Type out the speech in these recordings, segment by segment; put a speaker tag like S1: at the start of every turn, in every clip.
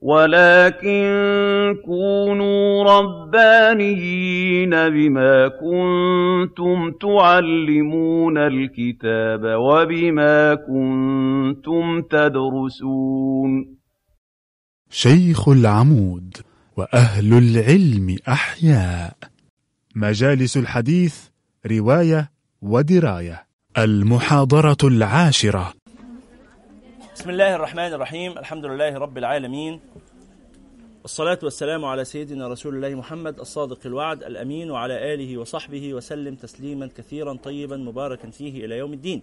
S1: وَلَٰكِن كُونُوا رَبَّانِيِّينَ بِمَا كُنتُمْ تُعَلِّمُونَ الْكِتَابَ وَبِمَا كُنتُمْ تَدْرُسُونَ.
S2: شيخ العمود وأهل العلم أحياء. مجالس الحديث رواية ودراية. المحاضرة العاشرة.
S3: بسم الله الرحمن الرحيم. الحمد لله رب العالمين. والصلاة والسلام على سيدنا رسول الله محمد الصادق الوعد الأمين وعلى آله وصحبه وسلم تسليما كثيرا طيبا مباركا فيه إلى يوم الدين.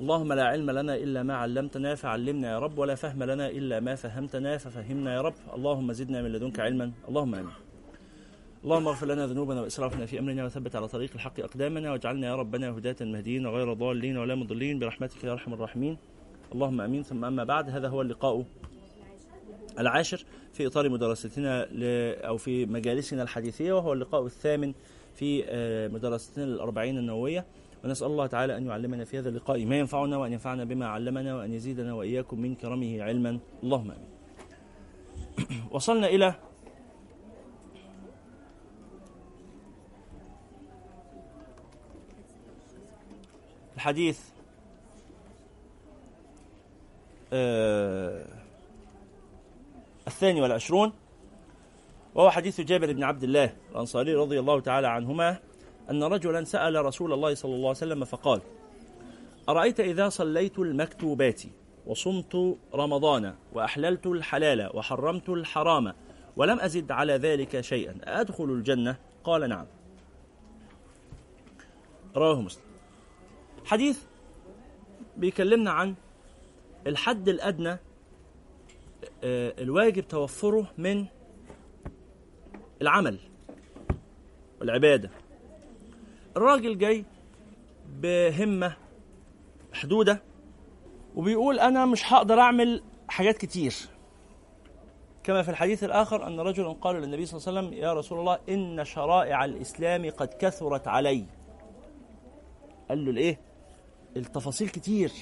S3: اللهم لا علم لنا إلا ما علمتنا فعلمنا يا رب ولا فهم لنا إلا ما فهمتنا ففهمنا يا رب. اللهم زدنا من لدنك علما. اللهم آمين. اللهم اغفر لنا ذنوبنا وإسرافنا في أمرنا وثبت على طريق الحق أقدامنا واجعلنا يا ربنا هداة مهديين وغير ضالين ولا مضلين. برحمتك يا أرحم الراحمين. اللهم آمين. ثم أما بعد هذا هو اللقاء العاشر في إطار مدرستنا أو في مجالسنا الحديثية وهو اللقاء الثامن في آه، مدرستنا الأربعين النووية. ونسأل الله تعالى أن يعلمنا في هذا اللقاء ما ينفعنا وأن ينفعنا بما علمنا وأن يزيدنا وإياكم من كرمه علما. اللهم آمين. وصلنا إلى الحديث الثاني والعشرون وهو حديث جابر بن عبد الله الأنصاري رضي الله تعالى عنهما أن رجلا سأل رسول الله صلى الله عليه وسلم فقال أرأيت إذا صليت المكتوبات وصمت رمضان وأحللت الحلال وحرمت الحرام ولم أزد على ذلك شيئا أدخل الجنة؟ قال نعم. رواه مسلم. حديث بيكلمنا عن الحد الأدنى آه، الواجب توفره من العمل والعبادة الراجل جاي بهمة محدودة وبيقول أنا مش هقدر أعمل حاجات كتير. كما في الحديث الآخر أن رجلا قال للنبي صلى الله عليه وسلم يا رسول الله إن شرائع الإسلام قد كثرت علي. قال له الإيه؟ التفاصيل كتير.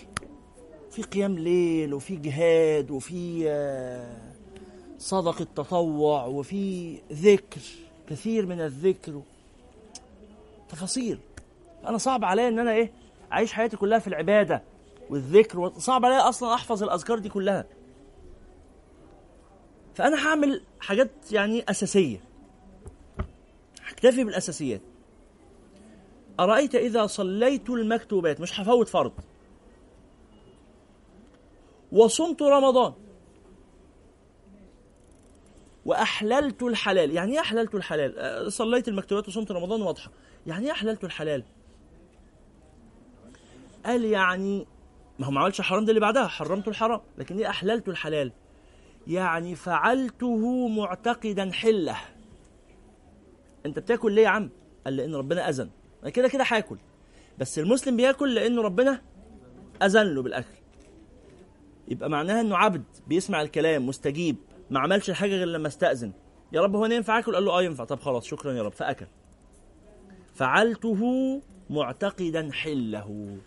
S3: في قيام ليل وفي جهاد وفي آه، صدقة تطوع وفي ذكر كثير من الذكر. تفاصيل. أنا صعب عليا إن أنا إيه أعيش حياتي كلها في العبادة والذكر صعب عليا أصلا أحفظ الأذكار دي كلها. فأنا هعمل حاجات يعني أساسية. هكتفي بالأساسيات. أرأيت إذا صليت المكتوبات؟ مش هفوت فرض. وصمت رمضان. وأحللت الحلال. يعني إيه أحللت الحلال؟ أه، صليت المكتوبات وصمت رمضان واضحة. يعني إيه أحللت الحلال؟ قال يعني ما هو ما عملش حرام ده اللي بعدها حرمت الحرام. لكن إيه أحللت الحلال؟ يعني فعلته معتقدا حلة. أنت بتاكل ليه يا عم؟ قال لأن ربنا أذن. أنا كده كده هاكل. بس المسلم بياكل لأنه ربنا أذن له بالأكل. يبقى معناها إنه عبد بيسمع الكلام مستجيب ما عملش الحاجة غير لما استأذن. يا رب هو ينفع اكل قال له آه ينفع. طب خلاص شكرا يا رب. فأكل. فعلته معتقدا حله.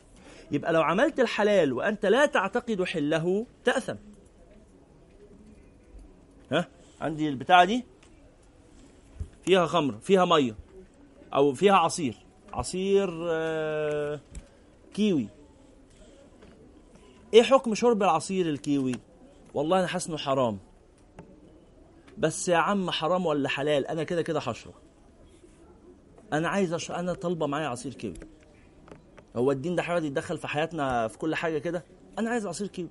S3: يبقى لو عملت الحلال وأنت لا تعتقد حله تأثم. ها؟ عندي البتاعة دي. فيها خمر فيها مية أو فيها عصير. عصير آه، كيوي. إيه حكم شرب العصير الكيوي؟ والله أنا حاسس إنه حرام. بس يا عم حرام ولا حلال؟ أنا كده كده هشرب. أنا عايز أشرب أنا طالبة معايا عصير كيوي. هو الدين ده حاجة يتدخل في حياتنا في كل حاجة كده؟ أنا عايز عصير كيوي.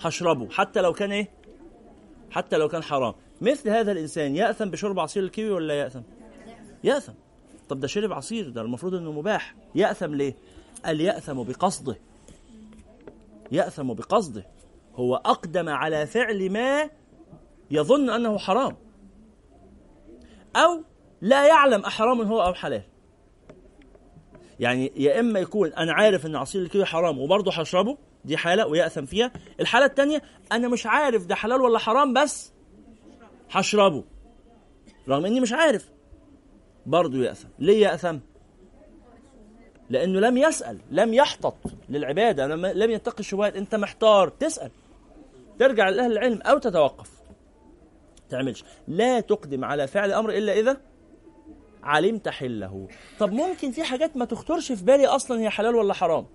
S3: هشربه حتى لو كان إيه؟ حتى لو كان حرام. مثل هذا الإنسان يأثم بشرب عصير الكيوي ولا يأثم؟ يأثم. طب ده شرب عصير ده المفروض إنه مباح. يأثم ليه؟ قال يأثم بقصده. يأثم بقصده. هو أقدم على فعل ما يظن أنه حرام. أو لا يعلم أحرام هو أو حلال. يعني يا إما يكون أنا عارف أن عصير الكيوي حرام وبرضه هشربه دي حالة ويأثم فيها. الحالة الثانية أنا مش عارف ده حلال ولا حرام بس هشربه. رغم إني مش عارف برضه يأثم. ليه يأثم؟ لأنه لم يسأل لم يحتط للعبادة لم يتقي الشبهات أنت محتار تسأل. ترجع لأهل العلم أو تتوقف. تعملش. لا تقدم على فعل أمر إلا إذا علمت حله. طب ممكن في حاجات ما تخطرش في بالي أصلا هي حلال ولا حرام.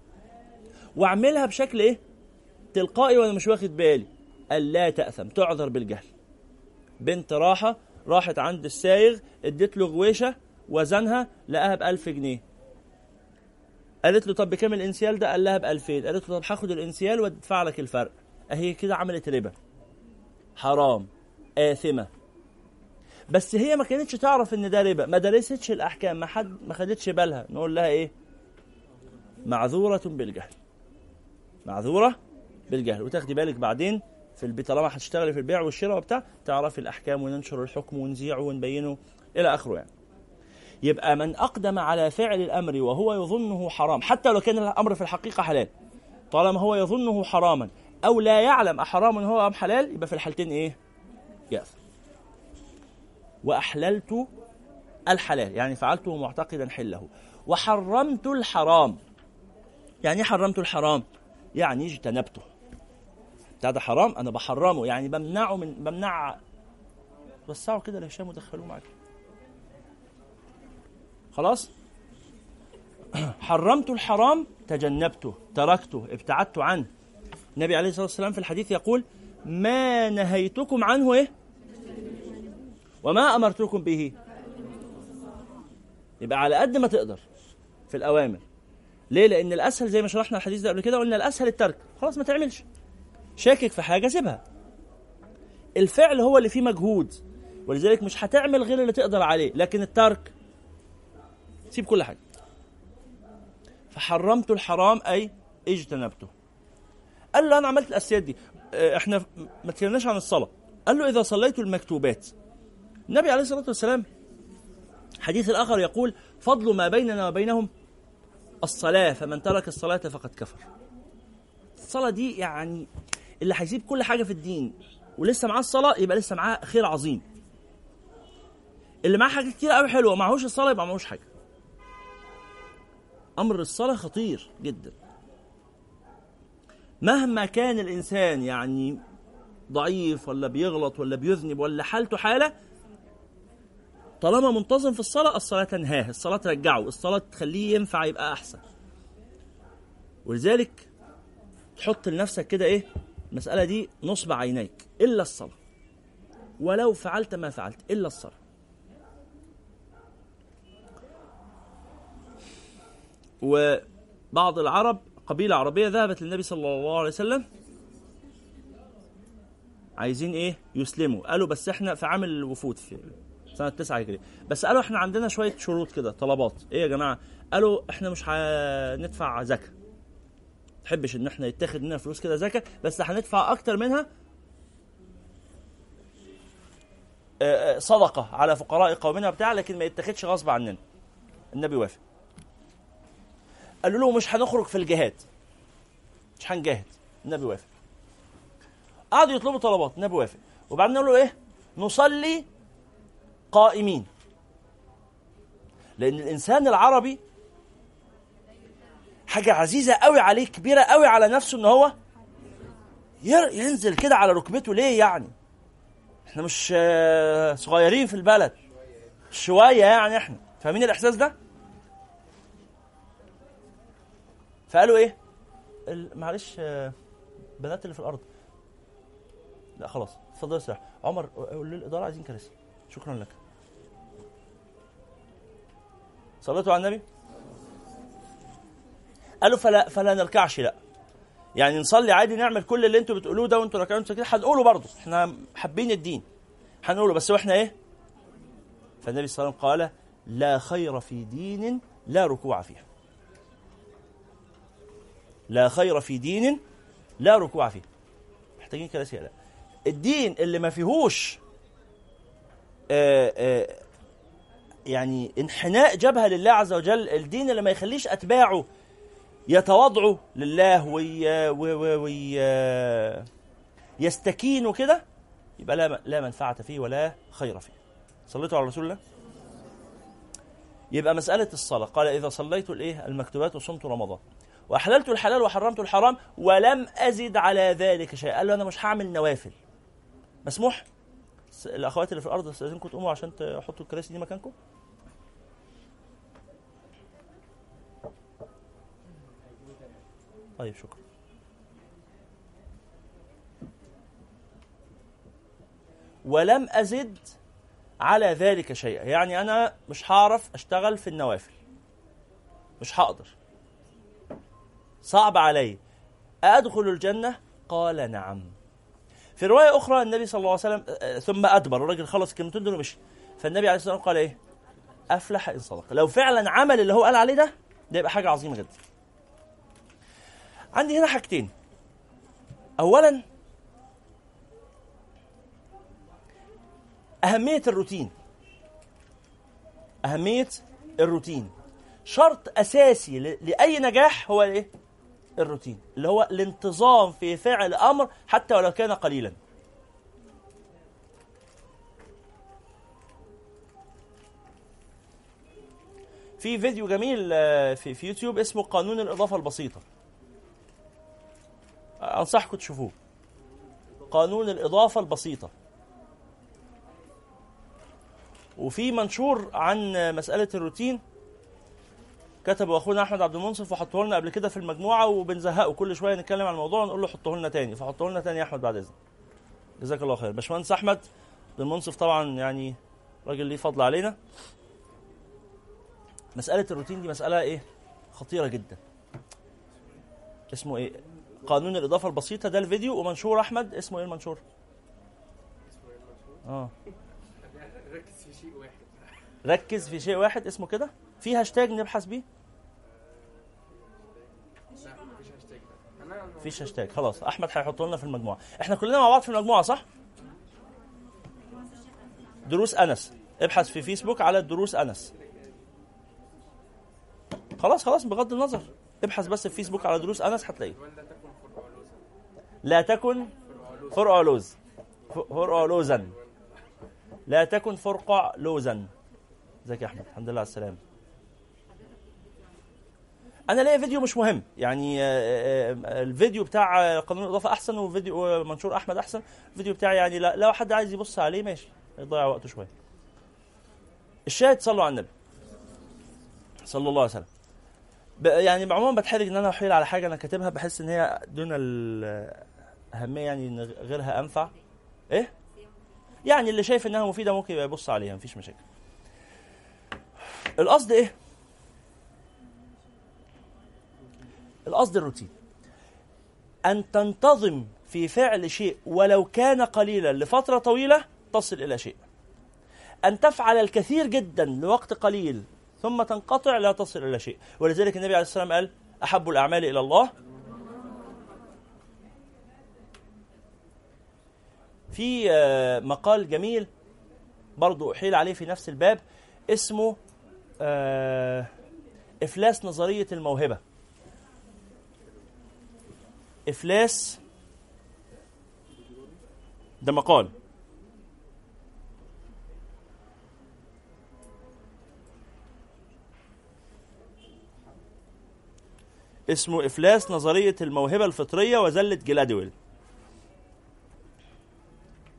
S3: واعملها بشكل إيه؟ تلقائي وأنا مش واخد بالي. قال لا تأثم تعذر بالجهل. بنت راحة راحت عند السايغ اديت له غويشة وزنها لقاها ب 1000 جنيه. قالت له طب بكام الانسيال ده؟ قال لها ب 2000 قالت له طب هاخد الانسيال وادفع لك الفرق. اهي كده عملت ربا. حرام. آثمة. بس هي ما كانتش تعرف إن ده ربا. ما درستش الأحكام. ما حد ما خدتش بالها. نقول لها إيه؟ معذورة بالجهل. معذورة بالجهل. وتاخدي بالك بعدين في البيت طالما هتشتغلي في البيع والشراء وبتاع تعرفي الأحكام وننشر الحكم ونذيعه ونبينه إلى آخره يعني. يبقى من أقدم على فعل الأمر وهو يظنه حرام حتى لو كان الأمر في الحقيقة حلال. طالما هو يظنه حراما أو لا يعلم أحرام هو أم حلال يبقى في الحالتين إيه؟ يأثم وأحللت الحلال يعني فعلته معتقدا حله. وحرمت الحرام. يعني إيه حرمت الحرام؟ يعني اجتنبته. ده حرام أنا بحرمه يعني بمنعه من بمنع. وسعوا كده لهشام ودخلوه معاك. خلاص؟ حرمت الحرام تجنبته تركته ابتعدت عنه. النبي عليه الصلاة والسلام في الحديث يقول ما نهيتكم عنه إيه؟ وما أمرتكم به. يبقى على قد ما تقدر في الأوامر. ليه؟ لأن الأسهل زي ما شرحنا الحديث ده قبل كده قلنا الأسهل الترك. خلاص ما تعملش. شاكك في حاجة سيبها. الفعل هو اللي فيه مجهود ولذلك مش هتعمل غير اللي تقدر عليه. لكن الترك سيب كل حاجة. فحرمت الحرام أي اجتنبته. قال له أنا عملت الأساسيات دي. آه، إحنا ما تكلمناش عن الصلاة. قال له إذا صليت المكتوبات. النبي عليه الصلاة والسلام حديث الآخر يقول فضل ما بيننا وبينهم الصلاة فمن ترك الصلاة فقد كفر. الصلاة دي يعني اللي هيسيب كل حاجة في الدين ولسه معاه الصلاة يبقى لسه معاه خير عظيم. اللي معاه حاجات كتير قوي حلوة معهوش الصلاة يبقى معهوش حاجة. أمر الصلاة خطير جدا. مهما كان الإنسان يعني ضعيف ولا بيغلط ولا بيذنب ولا حالته حالة طالما منتظم في الصلاة الصلاة تنهاه الصلاة ترجعه الصلاة تخليه ينفع يبقى أحسن. ولذلك تحط لنفسك كده إيه؟ المسألة دي نصب عينيك إلا الصلاة. ولو فعلت ما فعلت إلا الصلاة. وبعض العرب قبيلة عربية ذهبت للنبي صلى الله عليه وسلم. عايزين إيه؟ يسلموا. قالوا بس إحنا في عامل الوفود في سنة 9 هجرية بس قالوا إحنا عندنا شوية شروط كده طلبات. إيه يا جماعة؟ قالوا إحنا مش هندفع زكاة. تحبش إن إحنا يتاخد مننا فلوس كده زكاة بس هندفع أكتر منها آه، آه، صدقة على فقراء قومنا بتاع لكن ما يتاخدش غصب عننا. النبي وافق. قالوا له مش هنخرج في الجهاد. مش هنجاهد. النبي وافق. قعدوا يطلبوا طلبات. النبي وافق. وبعدين قالوا إيه؟ نصلي قائمين. لأن الإنسان العربي حاجة عزيزة قوي عليه كبيرة قوي على نفسه إن هو ينزل كده على ركبته. ليه يعني؟ إحنا مش صغيرين في البلد. شوية يعني إحنا. فاهمين الإحساس ده؟ فقالوا إيه؟ معلش آه، بنات اللي في الأرض. لا خلاص اتفضل استريح عمر قول للإدارة عايزين كراسي. شكرا لك. صليتوا على النبي؟ قالوا فلا فلا نركعش لا. يعني نصلي عادي نعمل كل اللي أنتوا بتقولوه ده وانتوا راكعين كده هنقوله برضه. إحنا حابين الدين. هنقوله بس وإحنا إيه؟ فالنبي صلى الله عليه وسلم قال لا خير في دين لا ركوع فيه لا خير في دين لا ركوع فيه. محتاجين كراسي لا الدين اللي ما فيهوش آآ آآ يعني انحناء جبهة لله عز وجل الدين اللي ما يخليش أتباعه يتواضعوا لله وي وي وي يستكينوا كده يبقى لا لا منفعة فيه ولا خير فيه. صليتوا على رسول الله؟ يبقى مسألة الصلاة. قال إذا صليت الإيه؟ المكتوبات وصمت رمضان. واحللت الحلال وحرمت الحرام ولم أزد على ذلك شيئا. قال له أنا مش هعمل نوافل. مسموح؟ الأخوات اللي في الأرض استأذنكم تقوموا عشان تحطوا الكراسي دي مكانكم؟ طيب شكرا. ولم أزد على ذلك شيئا. يعني أنا مش هعرف أشتغل في النوافل. مش هقدر. صعب علي. أدخل الجنة؟ قال نعم. في رواية أخرى النبي صلى الله عليه وسلم آه، ثم أدبر. الراجل خلص الكلمتين دول ومشي. فالنبي عليه الصلاة والسلام قال إيه؟ أفلح إن صدق. لو فعلا عمل اللي هو قال عليه ده ده يبقى حاجة عظيمة جدا. عندي هنا حاجتين. أولا أهمية الروتين. أهمية الروتين. شرط أساسي لأي نجاح هو إيه؟ الروتين اللي هو الانتظام في فعل أمر حتى ولو كان قليلا. في فيديو جميل آه، في, في يوتيوب اسمه قانون الإضافة البسيطة. آه، أنصحكم تشوفوه. قانون الإضافة البسيطة. وفي منشور عن مسألة الروتين. كتبه أخونا أحمد عبد المنصف وحطه لنا قبل كده في المجموعة وبنزهقه. كل شوية نتكلم عن الموضوع ونقول له حطه لنا تاني. فحطه لنا تاني يا أحمد بعد إذنك. جزاك الله خير. باشمهندس أحمد عبد المنصف طبعا يعني راجل ليه فضل علينا. مسألة الروتين دي مسألة إيه؟ خطيرة جدا. اسمه إيه؟ قانون الإضافة البسيطة. ده الفيديو. ومنشور أحمد. اسمه إيه المنشور؟ آه.
S4: ركز في شيء واحد.
S3: ركز في شيء واحد. اسمه كده؟ في هاشتاج نبحث بيه؟
S4: مفيش هاشتاج.
S3: خلاص أحمد هيحطه لنا في المجموعة. إحنا كلنا مع بعض في المجموعة صح؟ دروس أنس. ابحث في فيسبوك على دروس أنس. خلاص خلاص بغض النظر. ابحث بس في فيسبوك على دروس أنس هتلاقيه. لا تكن فرقع لوز فرقع لوزا لا تكن فرقع لوزا. ازيك يا أحمد؟ الحمد لله على السلامة. أنا ليا فيديو مش مهم. يعني آه، آه، الفيديو بتاع قانون الإضافة أحسن وفيديو منشور أحمد أحسن. الفيديو بتاعي يعني لو حد عايز يبص عليه ماشي يضيع وقته شوية. الشاهد صلوا على النبي صلى الله عليه وسلم. يعني عموما بتحرج إن أنا أحيل على حاجة أنا كاتبها بحس إن هي دون الاهميه يعني إن غيرها أنفع. إيه؟ يعني اللي شايف إنها مفيدة ممكن يبقى يبص عليها مفيش مشاكل. القصد إيه؟ القصد الروتين. أن تنتظم في فعل شيء ولو كان قليلا لفترة طويلة تصل إلى شيء. أن تفعل الكثير جدا لوقت قليل ثم تنقطع لا تصل إلى شيء. ولذلك النبي عليه الصلاة والسلام قال أحب الأعمال إلى الله. في آه، مقال جميل برضو أحيل عليه في نفس الباب اسمه آه، إفلاس نظرية الموهبة. إفلاس. ده مقال. اسمه إفلاس نظرية الموهبة الفطرية وزلة جلادويل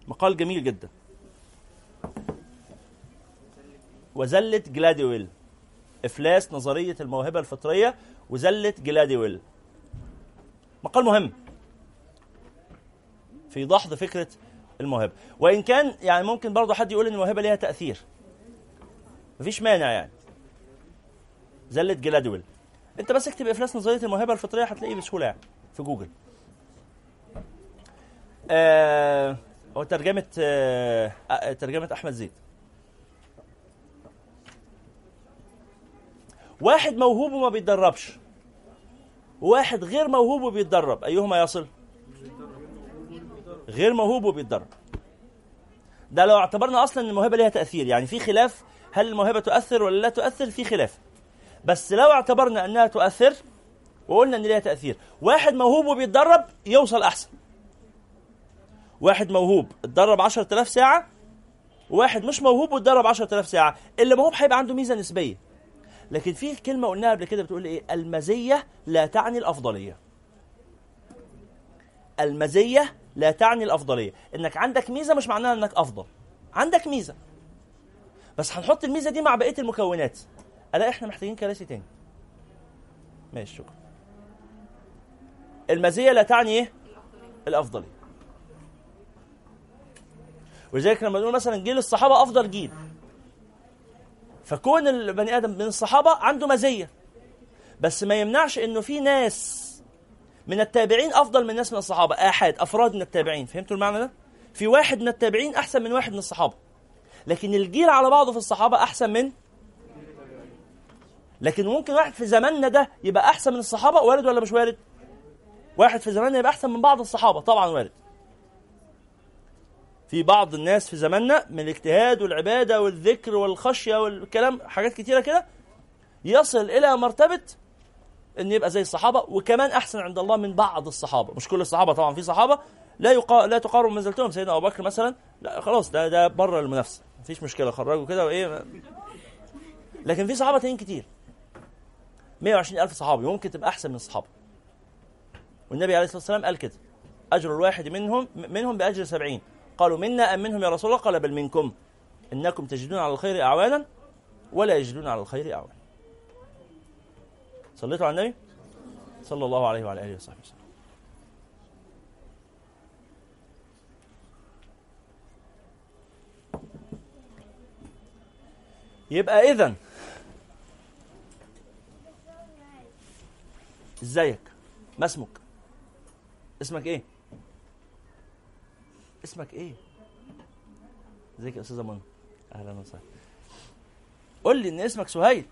S3: مقال جميل جدا. وزلة جلادويل إفلاس نظرية الموهبة الفطرية وزلة جلادويل مقال مهم. في دحض فكرة الموهبة. وإن كان يعني ممكن برضه حد يقول إن الموهبة ليها تأثير. مفيش مانع يعني. زلة جلادويل. أنت بس اكتب إفلاس نظرية الموهبة الفطرية هتلاقيه بسهولة يعني في جوجل. آه هو ترجمة آه ترجمة أحمد زيد. واحد موهوب وما بيتدربش. واحد غير موهوب وبيتدرب أيهما يصل؟ غير موهوب وبيتدرب ده لو اعتبرنا أصلا أن الموهبة ليها تأثير. يعني في خلاف هل الموهبة تؤثر ولا لا تؤثر؟ في خلاف. بس لو اعتبرنا أنها تؤثر وقلنا أن ليها تأثير. واحد موهوب وبيتدرب يوصل أحسن. واحد موهوب اتدرب 10000 ساعة وواحد مش موهوب واتدرب 10000 ساعة. اللي موهوب هيبقى عنده ميزة نسبية. لكن في كلمة قلناها قبل كده بتقول إيه؟ المزية لا تعني الأفضلية. المزية لا تعني الأفضلية. إنك عندك ميزة مش معناها إنك أفضل. عندك ميزة. بس هنحط الميزة دي مع بقية المكونات. الا إحنا محتاجين كراسي تاني. ماشي شكرا. المزية لا تعني إيه؟ الأفضلية. ولذلك لما نقول مثلا جيل الصحابة أفضل جيل. فكون البني آدم من الصحابة عنده مزية. بس ما يمنعش إنه في ناس من التابعين أفضل من ناس من الصحابة. أحد أفراد من التابعين. فهمتوا المعنى ده؟ في واحد من التابعين أحسن من واحد من الصحابة. لكن الجيل على بعضه في الصحابة أحسن من؟ لكن ممكن واحد في زماننا ده يبقى أحسن من الصحابة وارد ولا مش وارد؟ واحد في زماننا يبقى أحسن من بعض الصحابة. طبعا وارد. في بعض الناس في زماننا من الاجتهاد والعبادة والذكر والخشية والكلام حاجات كتيرة كده يصل إلى مرتبة إن يبقى زي الصحابة وكمان أحسن عند الله من بعض الصحابة. مش كل الصحابة طبعا في صحابة لا يقا... لا تقارن منزلتهم سيدنا أبو بكر مثلا لا خلاص ده ده بره المنافسة. مفيش مشكلة خرجوا كده وإيه لكن في صحابة تانيين كتير. 120 ألف صحابي ممكن تبقى أحسن من الصحابة. والنبي عليه الصلاة والسلام قال كده أجر الواحد منهم منهم بأجر سبعين. قالوا منا أم منهم يا رسول الله؟ قال بل منكم. إنكم تجدون على الخير أعوانا ولا يجدون على الخير أعوانا. صليتوا على النبي؟ صلى الله عليه وعلى آله وصحبه وسلم. يبقى إذا إزيك؟ ما اسمك؟ اسمك إيه؟ اسمك إيه؟ ازيك يا أستاذة منى؟ أهلا وسهلا. قول لي إن اسمك سهيل.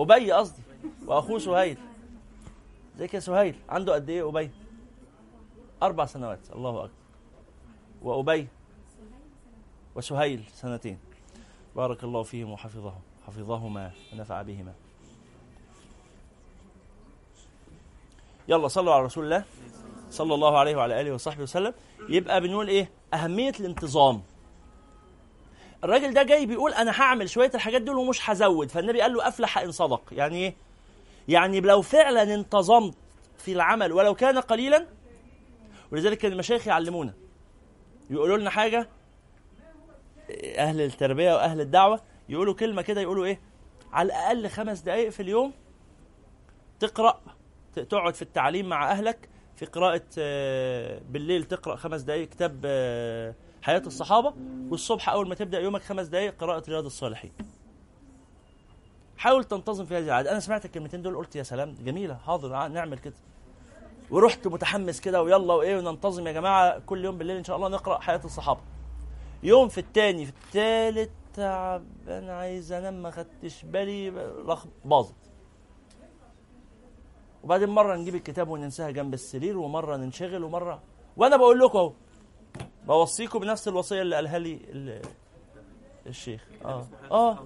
S3: أبي قصدي وأخوه سهيل. ازيك يا سهيل؟ عنده قد إيه أبي؟ أربع سنوات الله أكبر. وأبي وسهيل سنتين. بارك الله فيهم وحفظهم حفظهما ونفع بهما. يلا صلوا على رسول الله. صلى الله عليه وعلى آله وصحبه وسلم يبقى بنقول إيه؟ أهمية الانتظام. الراجل ده جاي بيقول أنا هعمل شوية الحاجات دول ومش هزود فالنبي قال له أفلح إن صدق. يعني إيه؟ يعني لو فعلا انتظمت في العمل ولو كان قليلا ولذلك كان المشايخ يعلمونا. يقولوا لنا حاجة أهل التربية وأهل الدعوة يقولوا كلمة كده يقولوا إيه؟ على الأقل خمس دقائق في اليوم تقرأ تقعد في التعليم مع أهلك في قراءة آه، بالليل تقرأ خمس دقائق كتاب آه، حياة الصحابة والصبح أول ما تبدأ يومك خمس دقائق قراءة رياض الصالحين. حاول تنتظم في هذه العادة أنا سمعت الكلمتين دول قلت يا سلام جميلة حاضر نعمل كده. ورحت متحمس كده ويلا وإيه وننتظم يا جماعة كل يوم بالليل إن شاء الله نقرأ حياة الصحابة. يوم في الثاني في الثالث تعبان عايز أنام ما خدتش بالي باظت. وبعدين مرة نجيب الكتاب وننساها جنب السرير ومرة ننشغل ومرة وأنا بقول لكم أهو بوصيكم بنفس الوصية اللي قالها لي الشيخ. آه. آه.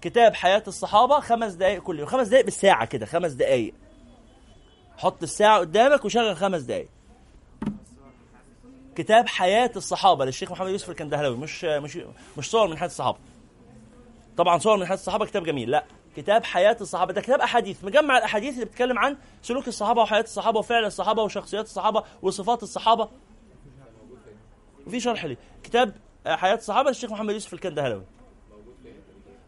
S3: كتاب حياة الصحابة خمس دقائق كل يوم خمس دقائق بالساعة كده خمس دقائق حط الساعة قدامك وشغل خمس دقائق كتاب حياة الصحابة للشيخ محمد يوسف الكندهلاوي مش مش مش صور من حياة الصحابة. طبعا صور من حياة الصحابة كتاب جميل لا. كتاب حياة الصحابة. ده كتاب أحاديث مجمع الأحاديث اللي بتتكلم عن سلوك الصحابة وحياة الصحابة وفعل الصحابة وشخصيات الصحابة وصفات الصحابة. وفي شرح لي. كتاب حياة الصحابة للشيخ محمد يوسف الكندهلاوي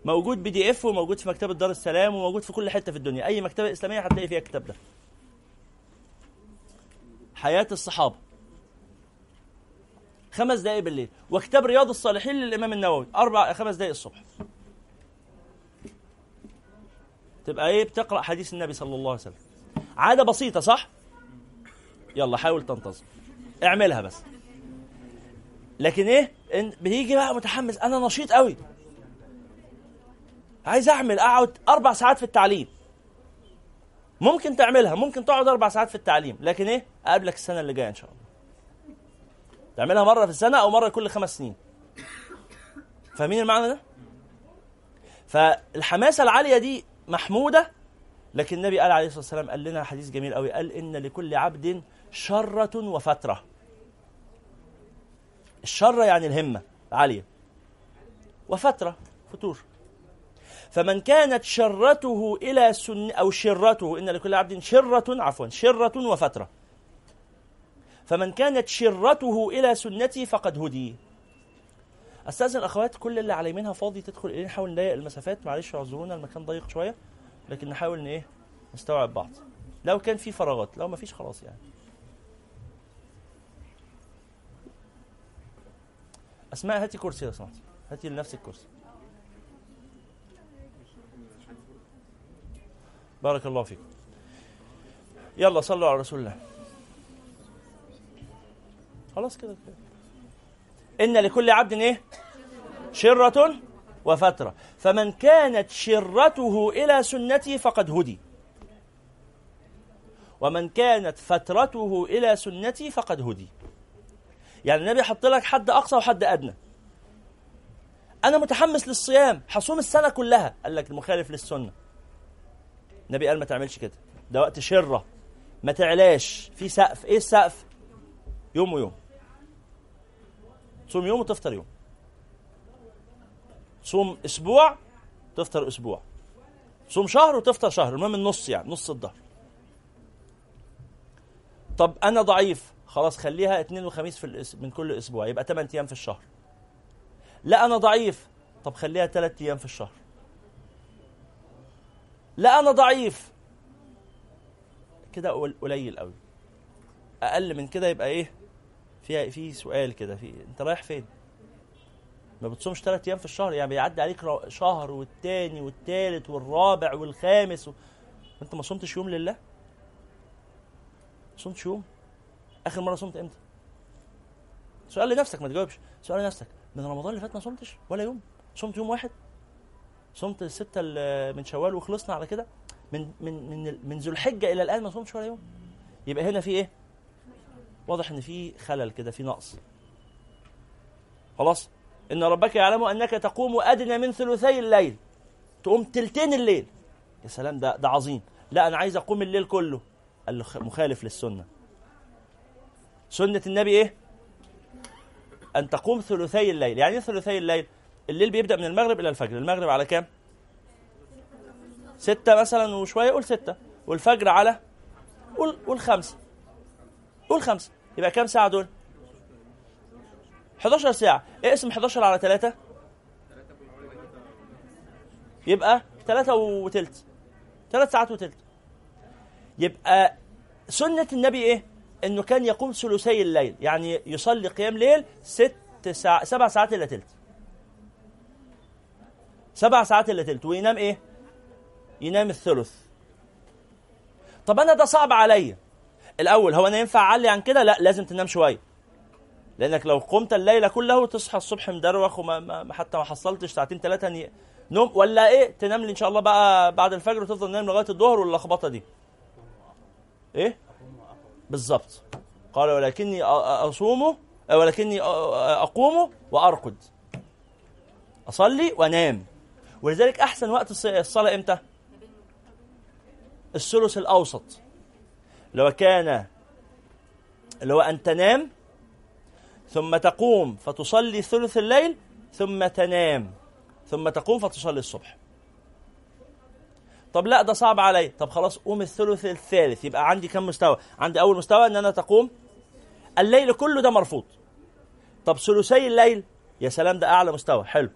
S3: موجود بي دي إف وموجود في مكتبة دار السلام وموجود في كل حتة في الدنيا. أي مكتبة إسلامية هتلاقي فيها الكتاب ده. حياة الصحابة. خمس دقائق بالليل. وكتاب رياض الصالحين للإمام النووي. أربع خمس دقائق الصبح. تبقى إيه؟ بتقرأ حديث النبي صلى الله عليه وسلم. عادة بسيطة صح؟ يلا حاول تنتظم. اعملها بس. لكن إيه؟ بيجي بقى متحمس. أنا نشيط قوي عايز أعمل أقعد أربع ساعات في التعليم. ممكن تعملها ممكن تقعد أربع ساعات في التعليم. لكن إيه؟ أقابلك السنة اللي جاية إن شاء الله. تعملها مرة في السنة أو مرة كل خمس سنين. فاهمين المعنى ده؟ فالحماسة العالية دي محمودة لكن النبي قال عليه الصلاة والسلام قال لنا حديث جميل قوي قال إن لكل عبد شرة وفترة. الشرة يعني الهمة عالية وفترة فتور. فمن كانت شرته إلى سن أو شرته إن لكل عبد شرة عفوا شرة وفترة. فمن كانت شرته إلى سنتي فقد هدي. أستأذن الأخوات كل اللي على يمينها فاضي تدخل إليه نحاول نضيق المسافات. معلش اعذرونا المكان ضيق شوية لكن نحاول إن إيه نستوعب بعض. لو كان في فراغات لو ما فيش خلاص يعني. أسماء هاتي كرسي لو سمحتي هاتي لنفسك كرسي. بارك الله فيكم. يلا صلوا على رسول الله. خلاص كده كده. إن لكل عبد إيه؟ شرة وفترة. فمن كانت شرته إلى سنتي فقد هدي. ومن كانت فترته إلى سنتي فقد هدي. يعني النبي حط لك حد أقصى وحد أدنى. أنا متحمس للصيام حصوم السنة كلها. قال لك المخالف للسنة. النبي قال ما تعملش كده. ده وقت شرة. ما تعلاش. في سقف. إيه السقف؟ يوم ويوم. تصوم يوم وتفطر يوم. صوم أسبوع تفطر أسبوع. صوم شهر وتفطر شهر المهم النص يعني نص الظهر طب أنا ضعيف خلاص خليها اثنين وخميس في الأس... من كل أسبوع يبقى 8 أيام في الشهر. لا أنا ضعيف طب خليها 3 أيام في الشهر. لا أنا ضعيف. كده قل- قليل قوي أقل من كده يبقى إيه؟ في في سؤال كده في انت رايح فين؟ ما بتصومش ثلاث أيام في الشهر؟ يعني بيعدي عليك شهر والتاني والتالت والرابع والخامس و... وانت ما صمتش يوم لله؟ ما صمتش يوم؟ آخر مرة صمت إمتى؟ سؤال لنفسك ما تجاوبش. سؤال لنفسك من رمضان اللي فات ما صمتش ولا يوم؟ صمت يوم واحد؟ صمت الستة ال- من شوال وخلصنا على كده؟ من من من من ذو الحجة إلى الآن ما صمتش ولا يوم؟ يبقى هنا في إيه؟ واضح إن في خلل كده في نقص. خلاص؟ إن ربك يعلم أنك تقوم أدنى من ثلثي الليل. تقوم تلتين الليل. يا سلام ده ده عظيم. لا أنا عايز أقوم الليل كله. قال له مخالف للسنة. سنة النبي إيه؟ أن تقوم ثلثي الليل. يعني إيه ثلثي الليل؟ الليل بيبدأ من المغرب إلى الفجر. المغرب على كام؟ ستة مثلا وشوية قول ستة. والفجر على قول قول خمسة. قول خمسة. يبقى كام ساعة دول؟ 11 ساعة. اقسم 11 على 3 يبقى 3 وتلت. 3 ساعات وتلت. يبقى سنة النبي إيه؟ إنه كان يقوم ثلثي الليل. يعني يصلي قيام ليل ست ساعة سبع ساعات إلا تلت. سبع ساعات إلا تلت. وينام إيه؟ ينام الثلث. طب أنا ده صعب عليا. الأول هو أنا ينفع أعلي عن كده؟ لا لازم تنام شوية. لأنك لو قمت الليلة كله وتصحى الصبح مدروخ وما ما حتى ما حصلتش ساعتين ثلاثة نوم ولا إيه؟ تنام لي إن شاء الله بقى بعد الفجر وتفضل نايم لغاية الظهر واللخبطة دي. إيه؟ بالظبط قال ولكني أصوم ولكني أقوم وأرقد. أصلي وأنام. ولذلك أحسن وقت الص- الصلاة إمتى؟ الثلث الأوسط. لو كان اللي هو أن تنام ثم تقوم فتصلي ثلث الليل ثم تنام ثم تقوم فتصلي الصبح. طب لا ده صعب علي. طب خلاص قوم الثلث الثالث. يبقى عندي كم مستوى؟ عندي أول مستوى إن أنا تقوم. الليل كله ده مرفوض. طب ثلثي الليل؟ يا سلام ده أعلى مستوى. حلو.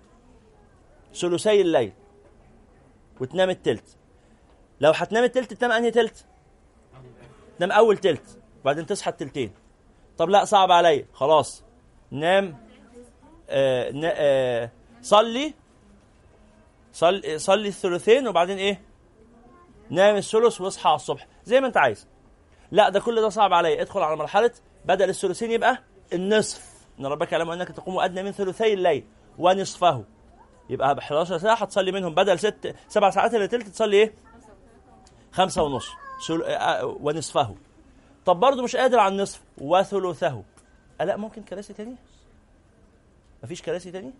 S3: ثلثي الليل وتنام التلت. لو هتنام التلت تنام أنهي تلت؟ تنام أول تلت وبعدين تصحى التلتين. طب لا صعب عليا خلاص. نام آه آه صلي. صلي صلي الثلثين وبعدين إيه؟ نام الثلث وإصحى على الصبح. زي ما أنت عايز. لا ده كل ده صعب عليا ادخل على مرحلة بدل الثلثين يبقى النصف. إن ربك يعلم أنك تقوم أدنى من ثلثي الليل ونصفه. يبقى ب 11 ساعة هتصلي منهم. بدل ست سبع ساعات الا تلت تصلي إيه؟ خمسة ونص. ونصفه. طب برضه مش قادر على النصف وثلثه. أه لا ممكن كراسي تاني مفيش كراسي تاني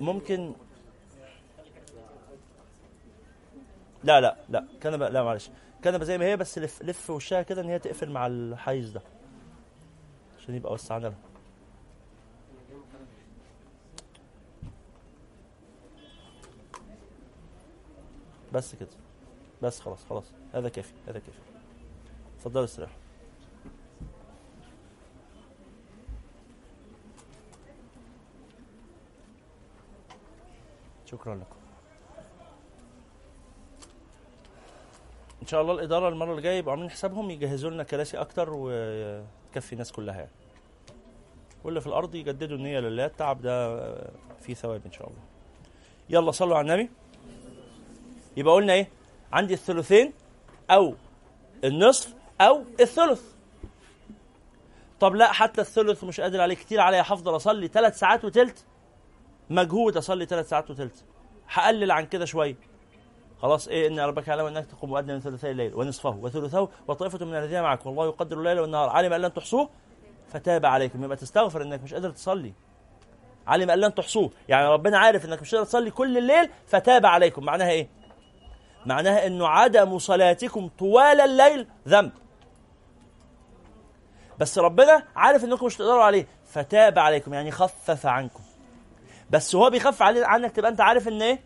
S3: ممكن. لا لا لا كنبه لا معلش. كنبه زي ما هي بس لف لف وشها كده إن هي تقفل مع الحيز ده. عشان يبقى وسعنا لها. بس كده. بس خلاص خلاص. هذا كافي هذا كافي. اتفضلوا استريحوا شكرا لكم. إن شاء الله الإدارة المرة اللي جاية يبقوا عاملين حسابهم يجهزوا لنا كراسي أكتر وتكفي الناس كلها يعني. واللي في الأرض يجددوا النية لله. التعب ده فيه ثواب إن شاء الله. يلا صلوا على النبي. يبقى قلنا إيه؟ عندي الثلثين أو النصف أو الثلث. طب لا حتى الثلث مش قادر عليه كتير عليا هفضل أصلي ثلاث ساعات وتلت مجهود أصلي ثلاث ساعات وتلت. هقلل عن كده شوية. خلاص إيه إن ربك يعلم أنك تقوم مؤذنا من ثلثي الليل ونصفه وثلثه وطائفة من الذين معك. والله يقدر الليل والنهار. علم أن لن تحصوه فتاب عليكم. يبقى تستغفر إنك مش قادر تصلي. علم أن لن تحصوه. يعني ربنا عارف إنك مش قادر تصلي كل الليل فتاب عليكم. معناها إيه؟ معناها إنه عدم صلاتكم طوال الليل ذنب. بس ربنا عارف إنكم مش تقدروا عليه فتاب عليكم يعني خفف عنكم. بس هو بيخفف عنك تبقى أنت عارف إن إيه؟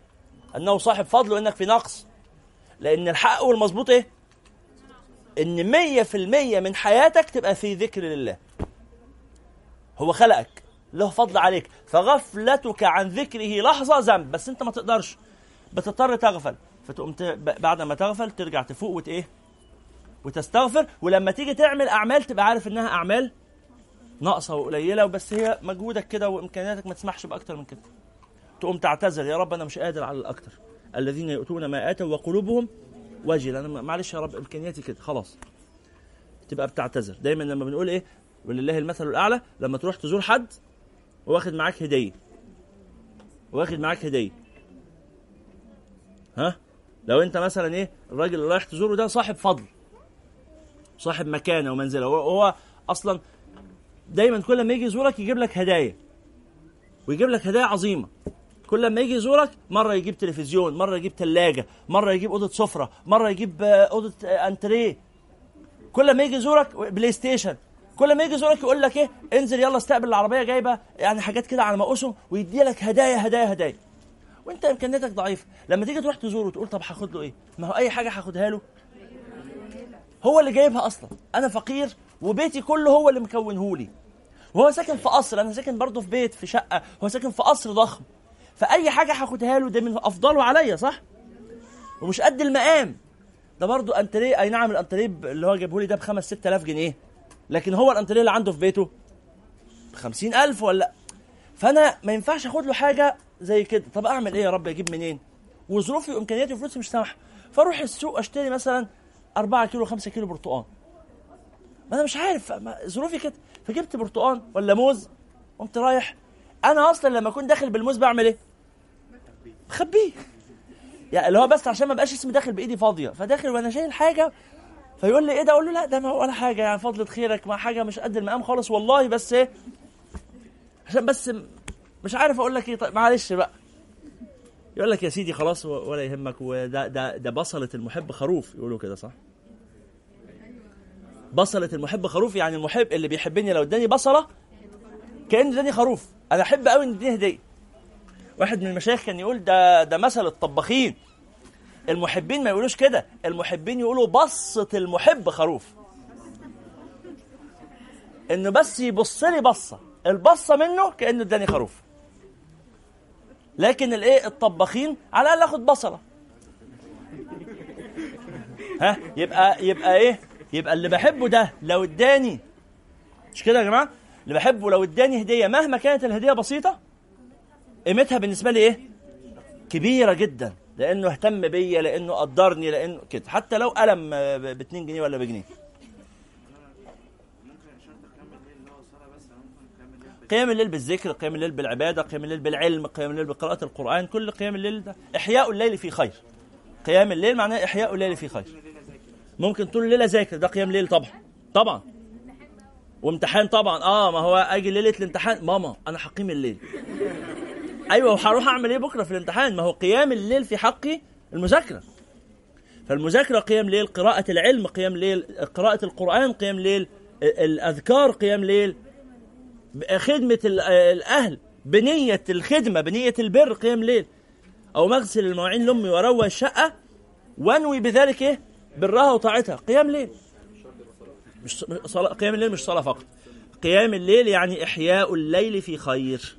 S3: أنه صاحب فضل وإنك في نقص. لأن الحق والمظبوط إيه؟ إن مية في المية من حياتك تبقى في ذكر لله. هو خلقك له فضل عليك. فغفلتك عن ذكره لحظة ذنب. بس أنت ما تقدرش. بتضطر تغفل. فتقوم بعد ما تغفل ترجع تفوق وت إيه؟ وتستغفر. ولما تيجي تعمل أعمال تبقى عارف إنها أعمال ناقصة وقليلة وبس هي مجهودك كده وإمكانياتك ما تسمحش بأكتر من كده. تقوم تعتذر. يا رب أنا مش قادر على الأكتر. الذين يؤتون ما آتوا وقلوبهم وجل. أنا معلش يا رب إمكانياتي كده. خلاص. تبقى بتعتذر. دايما لما بنقول إيه؟ ولله المثل الأعلى. لما تروح تزور حد واخد معاك هدية. واخد معاك هدية. ها؟ لو انت مثلا إيه الراجل اللي رايح تزوره ده صاحب فضل صاحب مكانة ومنزلة. هو, هو أصلا دايما كل ما يجي يزورك يجيب لك هدايا ويجيب لك هدايا عظيمة. كل ما يجي يزورك مرة يجيب تلفزيون مرة يجيب ثلاجه مرة يجيب أوضة سفرة مرة يجيب آه، أوضة آه، انتريه. كل ما يجي يزورك PlayStation. كل ما يجي يزورك يقول لك إيه انزل يلا استقبل العربية جايبة يعني حاجات كده على مقاسه ويدي لك هدايا هدايا هدايا. وانت امكانياتك ضعيفه لما تيجي تروح تزوره تقول طب هاخد له إيه؟ ما هو اي حاجة هاخدها له. هو اللي جايبها أصلا. أنا فقير وبيتي كله هو اللي مكونه لي. وهو ساكن في قصر أنا ساكن برضه في بيت في شقة. هو ساكن في قصر ضخم. فأي حاجة هاخدها له ده من أفضله عليا صح؟ ومش قد المقام. ده برضه أنتريه أي نعم الأنتريه اللي هو جابه لي ده ب 5 6000 جنيه. لكن هو الأنتريه اللي عنده في بيته ب 50000 ولا؟ فأنا ما ينفعش أخد له حاجة زي كده. طب أعمل إيه يا رب؟ أجيب منين؟ وظروفي وإمكانياتي وفلوسي مش سامحة. فأروح السوق أشتري مثلا 4 كيلو 5 كيلو برتقال. ما أنا مش عارف ظروفي كده. فجبت برتقال ولا موز قمت رايح. أنا أصلا لما أكون داخل بالموز بعمل إيه؟ بخبيه. يعني اللي هو بس عشان ما بقاش اسمي داخل بإيدي فاضية. فداخل وأنا شايل حاجة فيقول لي إيه ده؟ أقول له لا ده ما ولا حاجة يعني فضلة خيرك ما حاجة مش قد المقام خالص والله بس إيه؟ عشان بس مش عارف أقول لك إيه. طيب معلش بقى. يقول لك يا سيدي خلاص ولا يهمك. وده ده ده بصلة المحب خروف يقولوا كده صح؟ بصلة المحب خروف يعني المحب اللي بيحبني لو اداني بصلة كأنه اداني خروف. أنا أحب قوي إن اديني هدية. واحد من المشايخ كان يقول ده ده مثل الطباخين. المحبين ما يقولوش كده. المحبين يقولوا بصة المحب خروف. إنه بس يبص لي بصة. البصة منه كأنه اداني خروف. لكن الايه؟ الطباخين على الأقل آخد بصلة. ها؟ يبقى يبقى إيه؟ يبقى اللي بحبه ده لو اداني مش كده يا جماعة؟ اللي بحبه لو اداني هدية مهما كانت الهدية بسيطة قيمتها بالنسبة لي إيه؟ كبيرة جدا. لأنه اهتم بيا لأنه قدرني لأنه كده. حتى لو قلم ب 2 جنيه ولا بجنيه. قيام الليل بالذكر قيام الليل بالعبادة قيام الليل بالعلم قيام الليل بقراءة القرآن كل قيام الليل ده. إحياء الليل في خير. قيام الليل معناه إحياء الليل في خير. ممكن طول الليلة ذاكر ده قيام ليل طبعا. طبعا. وامتحان طبعا. آه ما هو أجي ليلة الامتحان. ماما أنا هقيم الليل. أيوه وهروح أعمل إيه بكرة في الامتحان؟ ما هو قيام الليل في حقي المذاكرة. فالمذاكرة قيام ليل قراءة العلم قيام ليل قراءة القرآن قيام ليل الأذكار قيام ليل خدمة ال- الأهل بنية الخدمة بنية البر قيام ليل أو مغسل المواعين لأمي واروق الشقه وأنوي بذلك إيه؟ برها وطاعتها. قيام ليل مش صلاة قيام الليل مش صلاة فقط. قيام الليل يعني إحياء الليل في خير.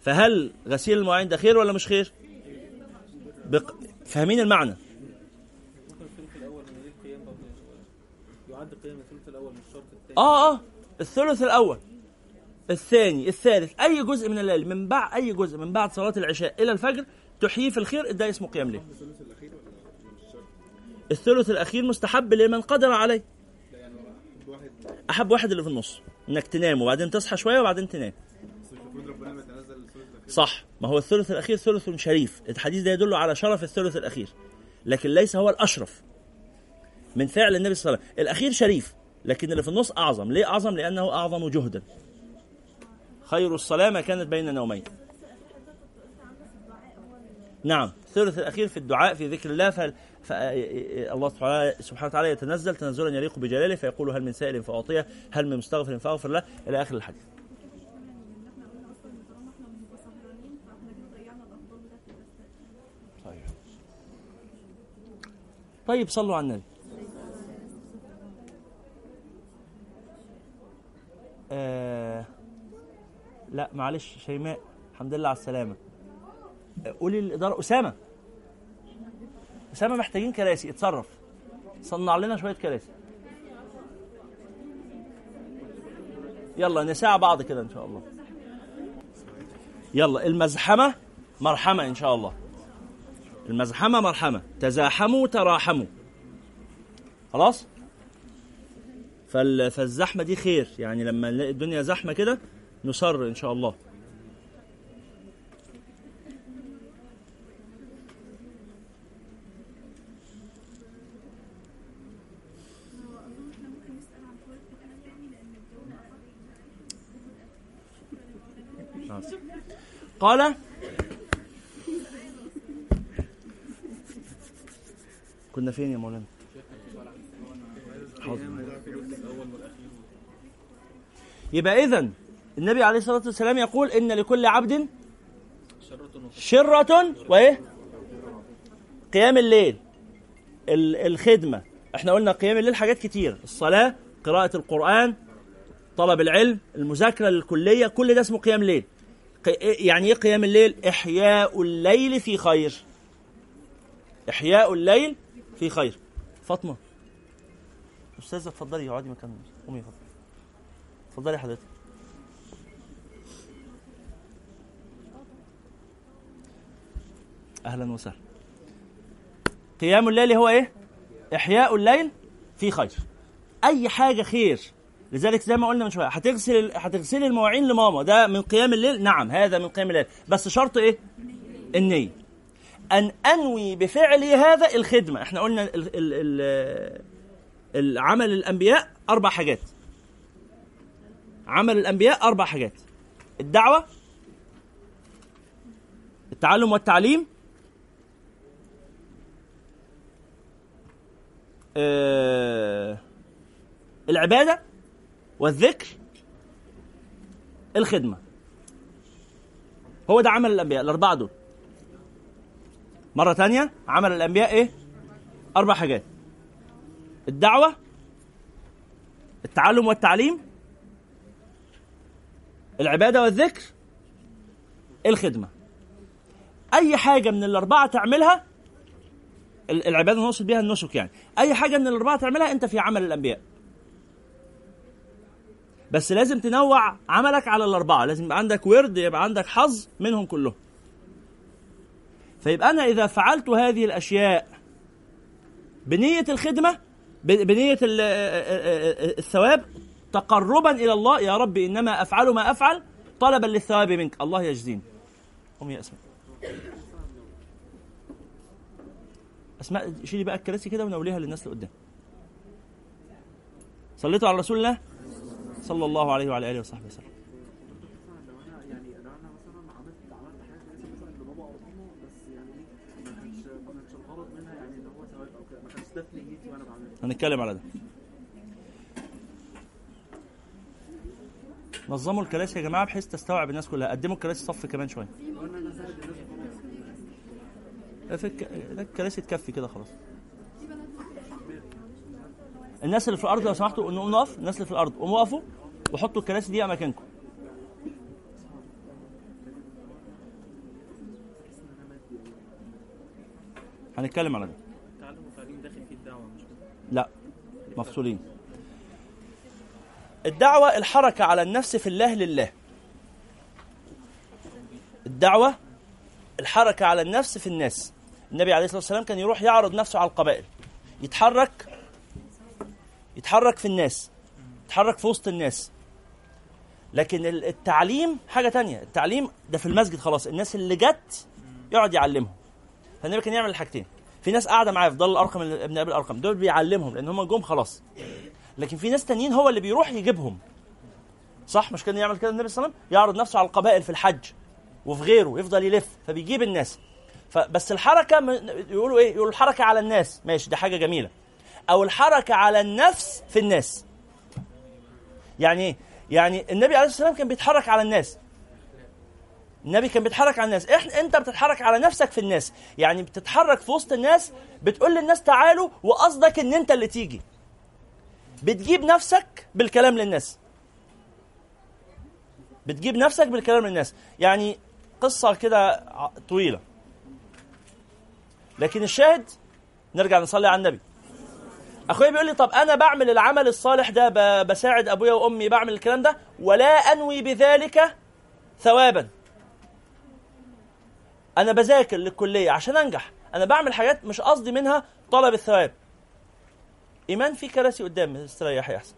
S3: فهل غسيل المواعين ده خير ولا مش خير؟ بق... فاهمين المعنى؟ آه آه. الثلث الأول. الثاني الثالث أي جزء من الليل من بعد أي جزء من بعد صلاة العشاء إلى الفجر تحييه في الخير ده اسمه قيام ليل. الثلث الأخير مستحب لمن قدر عليه. أحب واحد اللي في النص إنك تنام وبعدين تصحى شوية وبعدين تنام. صح ما هو الثلث الأخير ثلث شريف. الحديث ده يدل على شرف الثلث الأخير لكن ليس هو الأشرف. من فعل النبي صلى الله عليه وسلم الأخير شريف لكن اللي في النص أعظم. ليه أعظم؟ لأنه أعظم جهدا. خير الصلاة ما كانت بين نومين. نعم الثلث الأخير في الدعاء في ذكر الله ف... ف... الله سبحانه وتعالى يتنزل تنزلا يليق بجلاله فيقول هل من سائل فأعطيه هل من مستغفر فأغفر له إلى آخر الحديث. طيب صلوا على النبي. آه لا معلش شيماء الحمد لله على السلامة. آه، قولي للإدارة أسامة. أسامة محتاجين كراسي اتصرف. صنع لنا شوية كراسي. يلا نساع بعض كده إن شاء الله. يلا المزحمة مرحمة إن شاء الله. المزحمة مرحمة. تزاحموا تراحموا. خلاص؟ فال... فالزحمة دي خير. يعني لما نلاقي الدنيا زحمة كده نصر إن شاء الله. قال كنا فين يا مولانا؟ حاضر. يبقى اذا النبي عليه الصلاة والسلام يقول إن لكل عبد شرة وإيه؟ قيام الليل ال- الخدمة. إحنا قلنا قيام الليل حاجات كتير. الصلاة قراءة القرآن طلب العلم المذاكرة للكلية كل ده اسمه قيام ليل يعني إيه قيام الليل؟ إحياء الليل في خير. إحياء الليل في خير. فاطمة. أستاذة اتفضلي اقعدي مكان قومي اتفضلي اتفضلي حضرتك. أهلا وسهلا. قيام الليل هو إيه؟ إحياء الليل في خير. أي حاجة خير. لذلك زي ما قلنا من شوية هتغسل هتغسلي المواعين لماما. ده من قيام الليل؟ نعم هذا من قيام الليل. بس شرط إيه؟ النية. أن أنوي بفعلي هذا الخدمة. إحنا قلنا ال ال ال العمل الأنبياء أربع حاجات. عمل الأنبياء أربع حاجات. الدعوة التعلم والتعليم العبادة والذكر الخدمة. هو ده عمل الأنبياء الأربعة دول. مرة تانية عمل الأنبياء إيه؟ أربع حاجات. الدعوة التعلم والتعليم العبادة والذكر الخدمة. أي حاجة من الأربعة تعملها ال- العبادة نقصد بها النسك يعني. أي حاجة من الأربعة تعملها أنت في عمل الأنبياء. بس لازم تنوع عملك على الأربعة. لازم يبقى عندك ورد يبقى عندك حظ منهم كلهم. فيبقى أنا إذا فعلت هذه الأشياء بنية الخدمة بنية ال- الثواب تقربا إلى الله يا رب إنما أفعل ما أفعل طلبا للثواب منك. الله يجزيني. قومي يا اسماء أسماء شيلي بقى الكراسي كده ونوليها للناس اللي قدام. صليتوا على رسول الله صلى الله عليه وعلى آله وصحبه وسلم. هنتكلم على ده. نظموا الكراسي يا جماعة بحيث تستوعب الناس كلها. قدموا الكراسي صف كمان شوية. الكراسي تكفي كده خلاص. الناس اللي في الأرض لو سمحتوا نقوم نقف الناس اللي في الأرض قوموا وقفوا وحطوا الكراسي دي مكانكم. هنتكلم على ده.
S5: الدعوه
S3: لا مفصولين. الدعوة الحركة على النفس في الله لله. الدعوة الحركة على النفس في الناس. النبي عليه الصلاة والسلام كان يروح يعرض نفسه على القبائل. يتحرك يتحرك في الناس يتحرك في وسط الناس. لكن ال- التعليم حاجة تانية. التعليم ده في المسجد خلاص. الناس اللي جت يقعد يعلمهم. فالنبي كان يعمل الحاجتين. في ناس قاعدة معاه في ضل الأرقم ابن أبي الأرقم. دول بيعلمهم لأن هم جم خلاص. لكن في ناس تانيين هو اللي بيروح يجيبهم. صح؟ مش كان يعمل كده النبي صلى الله عليه وسلم؟ يعرض نفسه على القبائل في الحج وفي غيره يفضل يلف. فبيجيب الناس. فبس الحركة يقولوا إيه؟ يقولوا الحركة على الناس. ماشي دي حاجة جميلة. أو الحركة على النفس في الناس. يعني إيه؟ يعني النبي عليه الصلاة والسلام كان بيتحرك على الناس. النبي كان بيتحرك على الناس. إحنا أنت بتتحرك على نفسك في الناس. يعني بتتحرك في وسط الناس بتقول للناس تعالوا وقصدك إن أنت اللي تيجي. بتجيب نفسك بالكلام للناس. بتجيب نفسك بالكلام للناس. يعني قصة كده طويلة. لكن الشاهد نرجع نصلي على النبي. اخويا بيقول لي طب أنا بعمل العمل الصالح ده بساعد أبويا وأمي بعمل الكلام ده ولا أنوي بذلك ثوابا. أنا بذاكر للكلية عشان أنجح. أنا بعمل حاجات مش قصدي منها طلب الثواب. إيمان في كراسي قدامي استريح يا أحسن.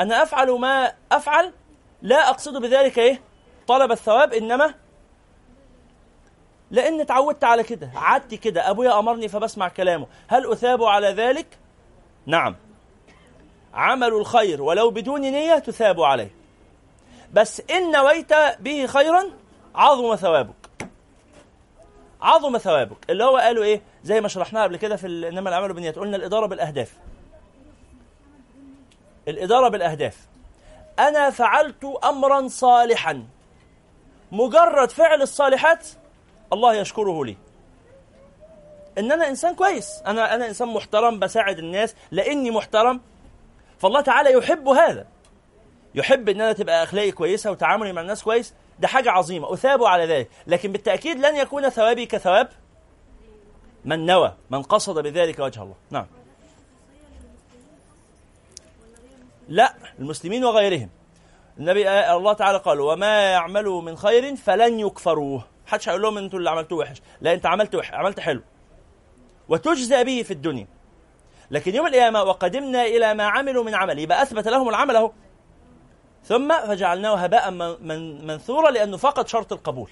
S3: أنا أفعل ما أفعل لا أقصد بذلك إيه؟ طلب الثواب إنما لأن اتعودت على كده. عادتي كده. أبويا أمرني فبسمع كلامه. هل أثاب على ذلك؟ نعم. عمل الخير ولو بدون نية تثاب عليه. بس إن نويت به خيرا عظم ثوابك. عظم ثوابك. اللي هو قالوا إيه؟ زي ما شرحناها قبل كده في إنما الاعمال بالنيات قلنا الإدارة بالأهداف. الإدارة بالأهداف. أنا فعلت امرا صالحا. مجرد فعل الصالحات الله يشكره لي. ان أنا إنسان كويس. أنا أنا إنسان محترم بساعد الناس لإني محترم. فالله تعالى يحب هذا. يحب ان أنا تبقى أخلاقي كويسة وتعاملي مع الناس كويس. ده حاجة عظيمة. اثاب على ذلك. لكن بالتأكيد لن يكون ثوابي كثواب من نوى من قصد بذلك وجه الله. نعم. لا المسلمين وغيرهم. النبي الله تعالى قال وما يعملوا من خير فلن يكفروه. محدش هيقول لهم أنتوا اللي عملتوه وحش. لا انت عملت وحش عملت حلو. وتجزى به في الدنيا. لكن يوم القيامة وقدمنا إلى ما عملوا من عمل يبقى أثبت لهم العمل أهو. ثم فجعلناه هباء من- من- منثورا لأنه فقد شرط القبول.